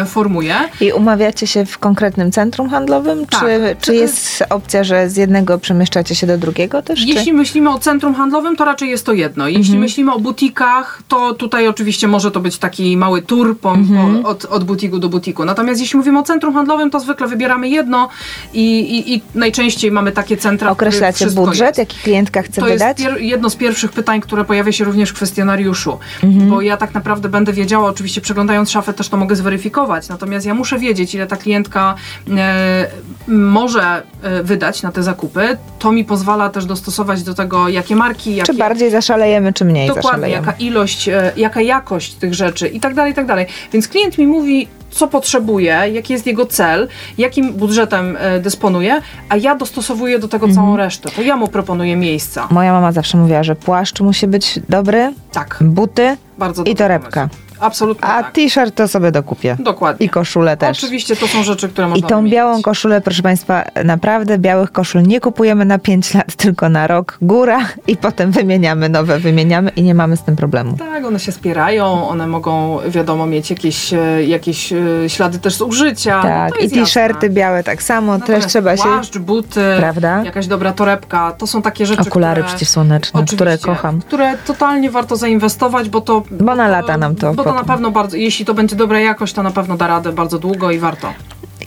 formuję. I umawiacie się w konkretnym centrum handlowym? Tak. Czy, czy jest opcja, że z jednego przemieszczacie się do drugiego też? Jeśli czy? myślimy o centrum handlowym, to raczej jest to jedno. Jeśli Mhm. myślimy o butikach, to tutaj oczywiście może to być taki mały tour po, Mhm. po, od, od butiku do butiku. Natomiast jeśli mówimy o centrum handlowym, to zwykle wybieramy jedno i, i, i najczęściej mamy takie centra, Określacie budżet, jest. jaki klientka chce To jest wydać? pier- jedno z pierwszych pytań, które pojawia się również w kwestionariuszu, Mhm. bo ja tak naprawdę będę wiedziała, oczywiście przeglądając szafę też to mogę zweryfikować, natomiast ja muszę wiedzieć, ile ta klientka e, może e, wydać na te zakupy. To mi pozwala też dostosować do tego, jakie marki, jakie... Czy bardziej zaszalejemy, czy mniej Dokładnie, zaszalejemy? jaka ilość, e, jaka jakość tych rzeczy i tak dalej, i tak dalej. Więc klient mi mówi, co potrzebuje, jaki jest jego cel, jakim budżetem e, dysponuje, a ja dostosowuję do tego Mhm. całą resztę. To ja mu proponuję miejsca. Moja mama zawsze mówiła, że płaszcz musi być dobry, Tak, buty i torebka. pomysł. Absolutnie A tak. t-shirt to sobie dokupię. Dokładnie. I koszulę też. Oczywiście to są rzeczy, które I można tą wymienić. białą koszulę, proszę Państwa, naprawdę białych koszul nie kupujemy na 5 lat, tylko na rok. Góra i potem wymieniamy nowe, wymieniamy i nie mamy z tym problemu. Tak, one się spierają, one mogą, wiadomo, mieć jakieś, e, jakieś e, ślady też z użycia. Tak, to i t-shirty białe tak samo, też Natomiast trzeba się... Płaszcz, buty, Prawda? jakaś dobra torebka, to są takie rzeczy, Okulary które... przeciwsłoneczne, które kocham. które totalnie warto zainwestować, bo to... Bo na lata nam to Bo to na pewno bardzo, jeśli to będzie dobra jakość, to na pewno da radę bardzo długo i warto.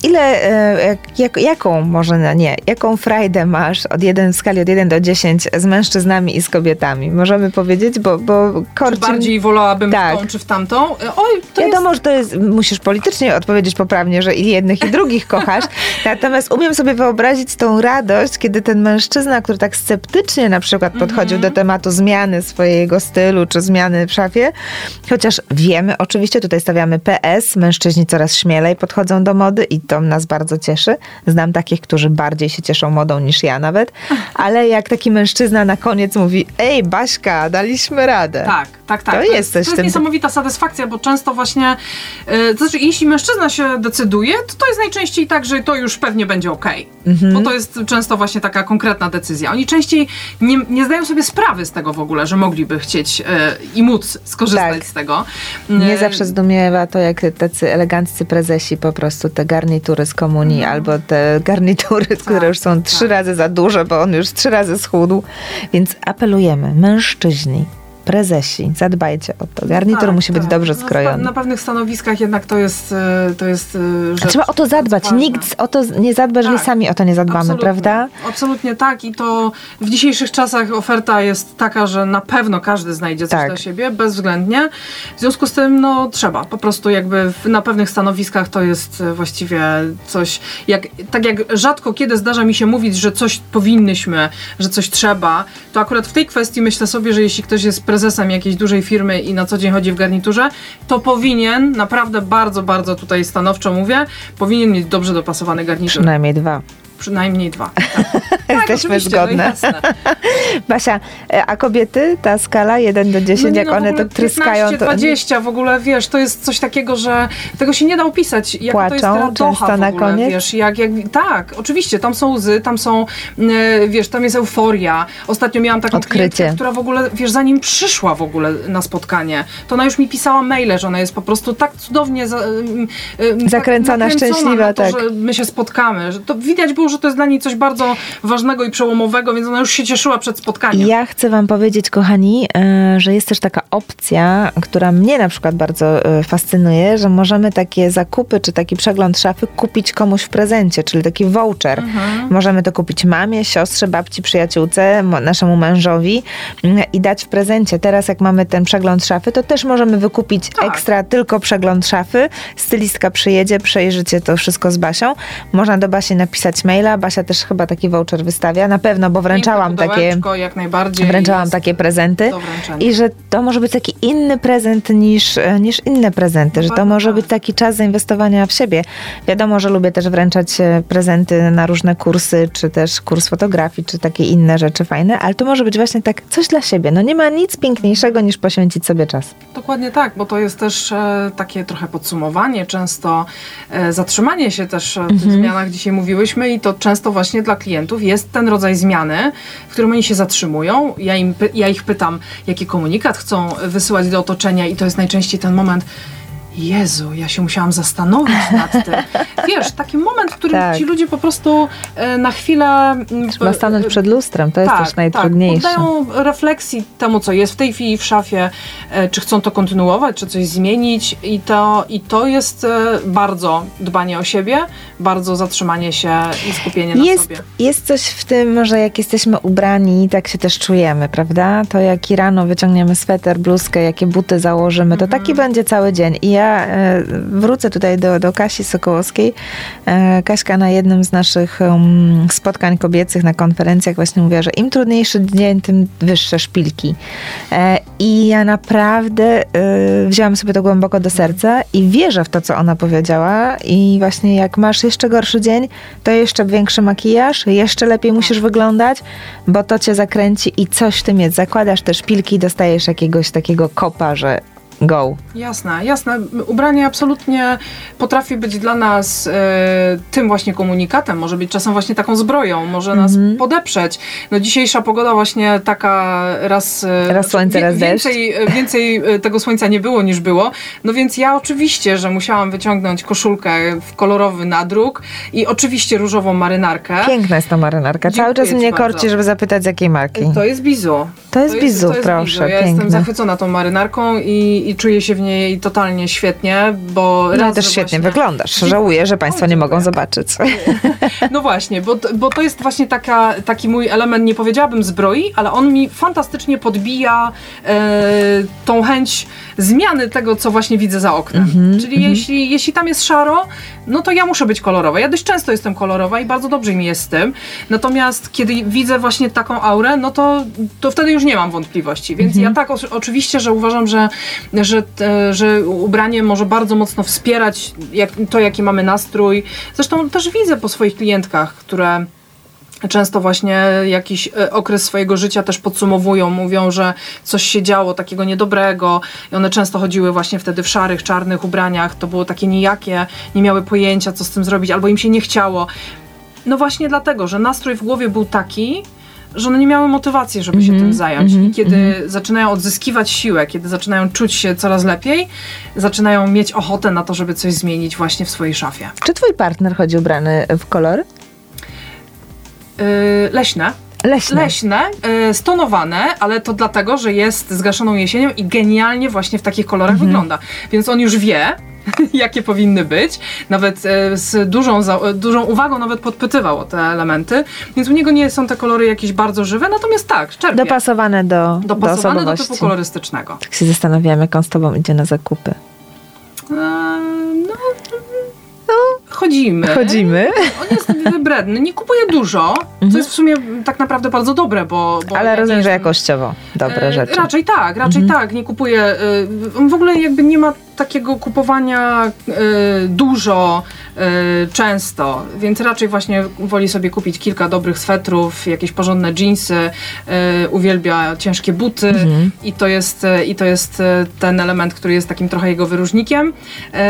Ile, e, jak, jak, jaką, może nie, jaką frajdę masz od jeden, w skali od 1 do 10 z mężczyznami i z kobietami? Możemy powiedzieć, bo, bo Czy korci... bardziej wolałabym Tak. w tą, czy w tamtą? E, Oj, to Wiadomo, jest... że to jest, musisz politycznie odpowiedzieć poprawnie, że i jednych, i drugich kochasz. Natomiast umiem sobie wyobrazić tą radość, kiedy ten mężczyzna, który tak sceptycznie na przykład podchodził do tematu zmiany swojego stylu, czy zmiany w szafie, chociaż wiemy, oczywiście tutaj stawiamy PS, mężczyźni coraz śmielej podchodzą do mody i to nas bardzo cieszy. Znam takich, którzy bardziej się cieszą modą niż ja nawet, ale jak taki mężczyzna na koniec mówi, ej Baśka, daliśmy radę. Tak, tak, tak. To jest coś to w tym- jest niesamowita satysfakcja, bo często właśnie, e, to znaczy jeśli mężczyzna się decyduje, to to jest najczęściej tak, że to już pewnie będzie okej. Mhm. Bo to jest często właśnie taka konkretna decyzja. Oni częściej nie, nie zdają sobie sprawy z tego w ogóle, że mogliby chcieć e, i móc skorzystać Tak. z tego. Mnie E, zawsze zdumiewa to, jak tacy eleganccy prezesi po prostu te garnitury z komunii albo te garnitury, które już są trzy tak. razy za duże, bo on już trzy razy schudł. Więc apelujemy, mężczyźni, prezesi, zadbajcie o to. Garnitur tak, musi być tak. dobrze Na spa- skrojony. Na pewnych stanowiskach jednak to jest, e, to jest e, rzecz Trzeba o to zadbać. ważna. Nikt o to nie zadba, jeżeli Tak. sami o to nie zadbamy, Absolutnie. prawda? Absolutnie tak i to w dzisiejszych czasach oferta jest taka, że na pewno każdy znajdzie coś Tak. dla siebie, bezwzględnie. W związku z tym, no trzeba, po prostu jakby na pewnych stanowiskach to jest e, właściwie coś, jak, tak jak rzadko kiedy zdarza mi się mówić, że coś powinnyśmy, że coś trzeba, to akurat w tej kwestii myślę sobie, że jeśli ktoś jest prezesem jakiejś dużej firmy i na co dzień chodzi w garniturze, to powinien, naprawdę bardzo, bardzo tutaj stanowczo mówię, powinien mieć dobrze dopasowany garnitur. Przynajmniej dwa. Przynajmniej dwa. Jesteśmy oczywiście, zgodne. No. Basia, e, a kobiety, ta skala 1 do 10, No nie, jak no one to tryskają, 15, to 20 w ogóle, wiesz, to jest coś takiego, że tego się nie da opisać. Jak to jest Płaczą często na ogóle, koniec? Wiesz, jak, jak, tak, oczywiście, tam są łzy, tam są, e, wiesz, tam jest euforia. Ostatnio miałam taką Odkrycie. klientkę, która w ogóle, wiesz, zanim przyszła w ogóle na spotkanie, to ona już mi pisała maile, że ona jest po prostu tak cudownie za, Zakręcona, tak nakręcona szczęśliwa, na to, tak. że my się spotkamy. Że to widać było, że to jest dla niej coś bardzo ważnego i przełomowego, więc ona już się cieszyła przed spotkaniem. Ja chcę Wam powiedzieć, kochani, e, że jest też taka opcja, która mnie na przykład bardzo e, fascynuje, że możemy takie zakupy czy taki przegląd szafy kupić komuś w prezencie, czyli taki voucher. Mhm. Możemy to kupić mamie, siostrze, babci, przyjaciółce, naszemu mężowi mm, i dać w prezencie. Teraz jak mamy ten przegląd szafy, to też możemy wykupić Tak. ekstra tylko przegląd szafy. Stylistka przyjedzie, przejrzycie to wszystko z Basią. Można do Basi napisać maila. Basia też chyba taki voucher wystawia. Na pewno, bo wręczałam takie... jak najbardziej. Wręczałam takie prezenty i że to może być taki inny prezent niż, e, niż inne prezenty, że to może tak. być taki czas zainwestowania w siebie. Wiadomo, że lubię też wręczać e, prezenty na różne kursy, czy też kurs fotografii, czy takie inne rzeczy fajne, ale to może być właśnie tak coś dla siebie. No nie ma nic piękniejszego niż poświęcić sobie czas. Dokładnie tak, bo to jest też e, takie trochę podsumowanie, często zatrzymanie się też w tych zmianach dzisiaj mówiłyśmy i to często właśnie dla klientów jest ten rodzaj zmiany, w którym oni się zatrzymują. Ja, im, ja ich pytam, jaki komunikat chcą wysyłać do otoczenia i to jest najczęściej ten moment, Jezu, ja się musiałam zastanowić nad tym. Wiesz, taki moment, w którym Tak. ci ludzie po prostu e, na chwilę... mm, Trzeba stanąć e, przed lustrem, to jest też najtrudniejsze. Tak, poddają refleksji temu, co jest w tej chwili w szafie, e, czy chcą to kontynuować, czy coś zmienić i to, i to jest bardzo dbanie o siebie, bardzo zatrzymanie się i skupienie na Jest, sobie. jest coś w tym, że jak jesteśmy ubrani, tak się też czujemy, prawda? To jak i rano wyciągniemy sweter, bluzkę, jakie buty założymy, to taki będzie cały dzień. I ja e, wrócę tutaj do, do Kasi Sokołowskiej. E, Kaśka na jednym z naszych spotkań kobiecych na konferencjach właśnie mówiła, że im trudniejszy dzień, tym wyższe szpilki. E, I ja naprawdę wzięłam sobie to głęboko do serca i wierzę w to, co ona powiedziała. I właśnie jak masz jeszcze gorszy dzień, to jeszcze większy makijaż, jeszcze lepiej musisz wyglądać, bo to cię zakręci i coś w tym jest. Zakładasz te szpilki dostajesz jakiegoś takiego kopa, że go. Jasne, jasne. Ubranie absolutnie potrafi być dla nas e, tym właśnie komunikatem, może być czasem właśnie taką zbroją, może nas Mhm. podeprzeć. No dzisiejsza pogoda właśnie taka raz... e, Raz słońce, raz deszcz. więcej, e, więcej e, tego słońca nie było niż było, no więc ja oczywiście, że musiałam wyciągnąć koszulkę w kolorowy nadruk i oczywiście różową marynarkę. Piękna jest ta marynarka. Cały Dziękuję czas ci mnie bardzo. korci, żeby zapytać z jakiej marki. To jest bizu. To jest bizu, proszę, bizu. Ja piękne. jestem zachwycona tą marynarką i, i czuję się w niej totalnie świetnie, bo No raz, też świetnie właśnie- wyglądasz. Żałuję, że Państwo nie mogą zobaczyć. No właśnie, bo, bo to jest właśnie taka, taki mój element, nie powiedziałabym zbroi, ale on mi fantastycznie podbija e, tą chęć zmiany tego, co właśnie widzę za oknem. Mhm, Czyli jeśli, jeśli tam jest szaro, no to ja muszę być kolorowa. Ja dość często jestem kolorowa i bardzo dobrze mi jest z tym. Natomiast kiedy widzę właśnie taką aurę, no to, to wtedy już nie mam wątpliwości. Więc Mhm. ja tak o, oczywiście, że uważam, że, że, te, że ubranie może bardzo mocno wspierać jak, to, jaki mamy nastrój. Zresztą też widzę po swoich klientkach, które często właśnie jakiś e, okres swojego życia też podsumowują, mówią, że coś się działo takiego niedobrego i one często chodziły właśnie wtedy w szarych, czarnych ubraniach, to było takie nijakie, nie miały pojęcia, co z tym zrobić, albo im się nie chciało. No właśnie dlatego, że nastrój w głowie był taki, że one nie miały motywacji, żeby się Mhm, tym zająć. mhm, I kiedy zaczynają odzyskiwać siłę, kiedy zaczynają czuć się coraz lepiej, zaczynają mieć ochotę na to, żeby coś zmienić właśnie w swojej szafie. Czy twój partner chodzi ubrany w kolory? Yy, leśne. Leśne. Leśne, y, stonowane, ale to dlatego, że jest zgaszoną jesienią i genialnie właśnie w takich kolorach Mhm. wygląda. Więc on już wie, jakie powinny być. Nawet y, z dużą, za, dużą uwagą nawet podpytywał o te elementy. Więc u niego nie są te kolory jakieś bardzo żywe, natomiast tak, czerpie. Dopasowane do, do Dopasowane do osobowości. typu kolorystycznego. Tak się zastanawiam, jak on z tobą idzie na zakupy. Eee, no, chodzimy. Chodzimy. On jest wybredny, nie kupuje dużo, co jest w sumie tak naprawdę bardzo dobre, bo... bo Ale ja rozumiem, nie że jakościowo dobre E, rzeczy. Raczej tak, raczej Mhm. tak. Nie kupuję. on w ogóle jakby nie ma takiego kupowania y, dużo, y, często, więc raczej właśnie woli sobie kupić kilka dobrych swetrów, jakieś porządne jeansy, y, uwielbia ciężkie buty Mhm. i to jest, y, i to jest y, ten element, który jest takim trochę jego wyróżnikiem,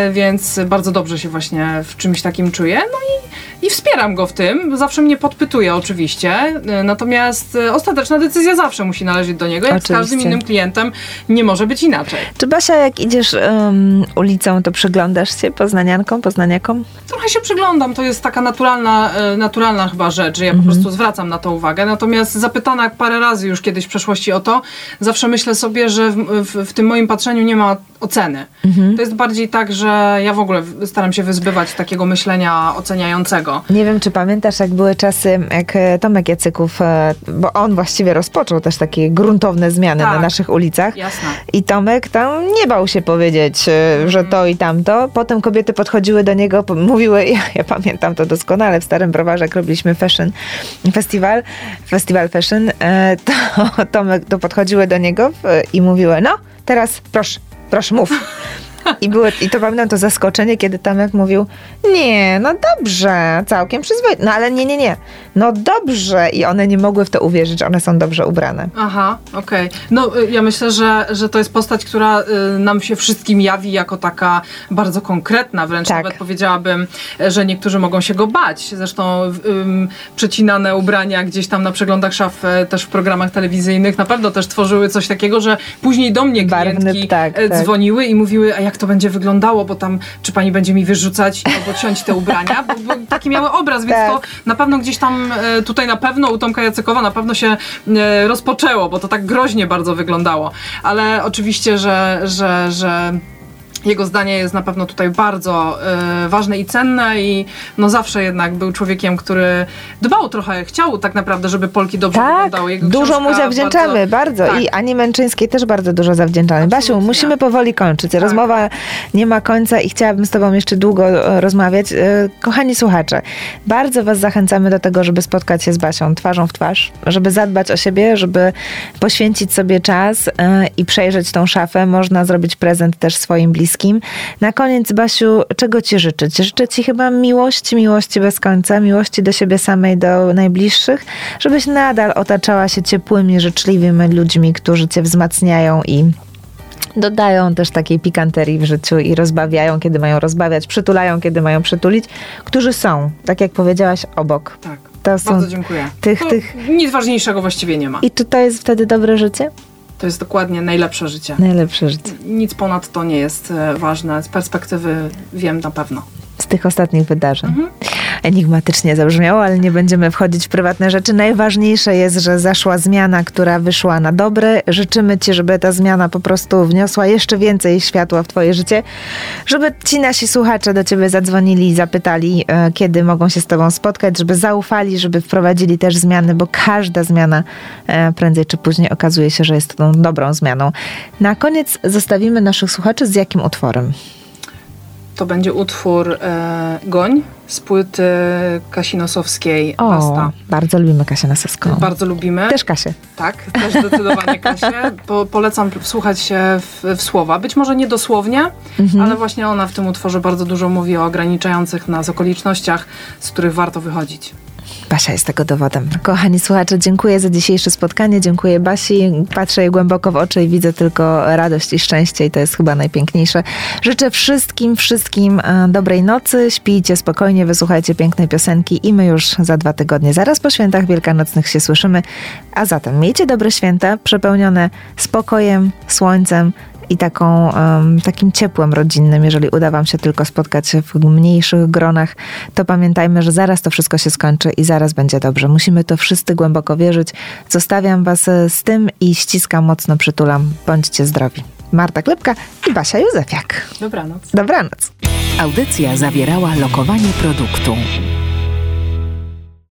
y, więc bardzo dobrze się właśnie w czymś takim czuje. No i i wspieram go w tym. Zawsze mnie podpytuje oczywiście, y, natomiast y, ostateczna decyzja zawsze musi należeć do niego. Jak z każdym Oczywiście. innym klientem nie może być inaczej. Czy Basia, jak idziesz um, ulicą, to przyglądasz się poznaniankom, poznaniakom? Trochę się przyglądam, to jest taka naturalna, e, naturalna chyba rzecz, że ja po prostu zwracam na to uwagę. Natomiast zapytana parę razy już kiedyś w przeszłości o to, zawsze myślę sobie, że w, w, w tym moim patrzeniu nie ma oceny. To jest bardziej tak, że ja w ogóle staram się wyzbywać takiego myślenia oceniającego. Nie wiem, czy pamiętasz, jak były czasy, jak e, Tomek Jacyków, e, bo on właściwie rozpoczął też takie gruntowne zmiany Tak. na naszych ulicach. Jasne. I Tomek tam nie bał się powiedzieć, e, że to i tamto. Potem kobiety podchodziły do niego, mówiły, ja, ja pamiętam to doskonale, w Starym Browarze, jak robiliśmy fashion festiwal, festiwal fashion, to Tomek to podchodziły do niego i mówiły, no teraz proszę, proszę mów. I, były, I to pamiętam to zaskoczenie, kiedy Tomek mówił, nie, no dobrze, całkiem przyzwoicie. No ale nie, nie, nie. No dobrze. I one nie mogły w to uwierzyć, że one są dobrze ubrane. Aha, okej. No y, ja myślę, że, że to jest postać, która y, nam się wszystkim jawi jako taka bardzo konkretna, wręcz Tak. nawet powiedziałabym, że niektórzy mogą się go bać. Zresztą ym, przecinane ubrania gdzieś tam na przeglądach szaf, e, też w programach telewizyjnych na pewno też tworzyły coś takiego, że później do mnie Barwny, klientki tak, e, tak. dzwoniły i mówiły, a jak to będzie wyglądało, bo tam czy pani będzie mi wyrzucać albo ciąć te ubrania, bo, bo taki miały obraz, więc Tak. to na pewno gdzieś tam, e, tutaj na pewno u Tomka Jacykowa na pewno się e, rozpoczęło, bo to tak groźnie bardzo wyglądało. Ale oczywiście, że, że, że jego zdanie jest na pewno tutaj bardzo e, ważne i cenne i no zawsze jednak był człowiekiem, który dbał trochę, chciał tak naprawdę, żeby Polki dobrze Tak, wyglądały. Jego dużo mu zawdzięczamy, bardzo. tak. I Ani Męczyńskiej też bardzo dużo zawdzięczamy. Basiu, Absolutnie. musimy powoli kończyć. Rozmowa nie ma końca i chciałabym z Tobą jeszcze długo e, rozmawiać. E, Kochani słuchacze, bardzo Was zachęcamy do tego, żeby spotkać się z Basią twarzą w twarz, żeby zadbać o siebie, żeby poświęcić sobie czas i przejrzeć tą szafę. Można zrobić prezent też swoim bliskim. Na koniec, Basiu, czego Ci życzyć? Życzę Ci chyba miłości, miłości bez końca, miłości do siebie samej, do najbliższych, żebyś nadal otaczała się ciepłymi, życzliwymi ludźmi, którzy Cię wzmacniają i dodają też takiej pikanterii w życiu i rozbawiają, kiedy mają rozbawiać, przytulają, kiedy mają przytulić, którzy są, tak jak powiedziałaś, obok. Tak. To Bardzo dziękuję. tych- to tych- Nic ważniejszego właściwie nie ma. I czy to jest wtedy dobre życie? To jest dokładnie najlepsze życie. Najlepsze życie. Nic ponad to nie jest e, ważne. Z perspektywy wiem na pewno. Z tych ostatnich wydarzeń. Enigmatycznie zabrzmiało, ale nie będziemy wchodzić w prywatne rzeczy. Najważniejsze jest, że zaszła zmiana, która wyszła na dobre. Życzymy Ci, żeby ta zmiana po prostu wniosła jeszcze więcej światła w Twoje życie, żeby ci nasi słuchacze do Ciebie zadzwonili i zapytali, e, kiedy mogą się z Tobą spotkać, żeby zaufali, żeby wprowadzili też zmiany, bo każda zmiana e, prędzej czy później okazuje się, że jest tą dobrą zmianą. Na koniec zostawimy naszych słuchaczy z jakim utworem? To będzie utwór e, Goń z płyty Kasinosowskiej O, Basta. bardzo lubimy Kasię Nasowską. Bardzo lubimy. Też Kasię. Tak, też zdecydowanie Kasię. Po, polecam wsłuchać się w, w słowa. Być może nie dosłownie, Mhm. ale właśnie ona w tym utworze bardzo dużo mówi o ograniczających nas okolicznościach, z których warto wychodzić. Basia jest tego dowodem. Kochani słuchacze, dziękuję za dzisiejsze spotkanie. Dziękuję Basi. Patrzę jej głęboko w oczy i widzę tylko radość i szczęście i to jest chyba najpiękniejsze. Życzę wszystkim, wszystkim e, dobrej nocy. Śpijcie spokojnie, wysłuchajcie pięknej piosenki i my już za dwa tygodnie, zaraz po świętach wielkanocnych się słyszymy. A zatem miejcie dobre święta, przepełnione spokojem, słońcem, i taką, em, takim ciepłem rodzinnym, jeżeli uda Wam się tylko spotkać się w mniejszych gronach, to pamiętajmy, że zaraz to wszystko się skończy i zaraz będzie dobrze. Musimy to wszyscy głęboko wierzyć. Zostawiam Was e, z tym i ściskam mocno, przytulam. Bądźcie zdrowi. Marta Klepka i Basia Józefiak. Dobranoc. Dobranoc. Audycja zawierała lokowanie produktu.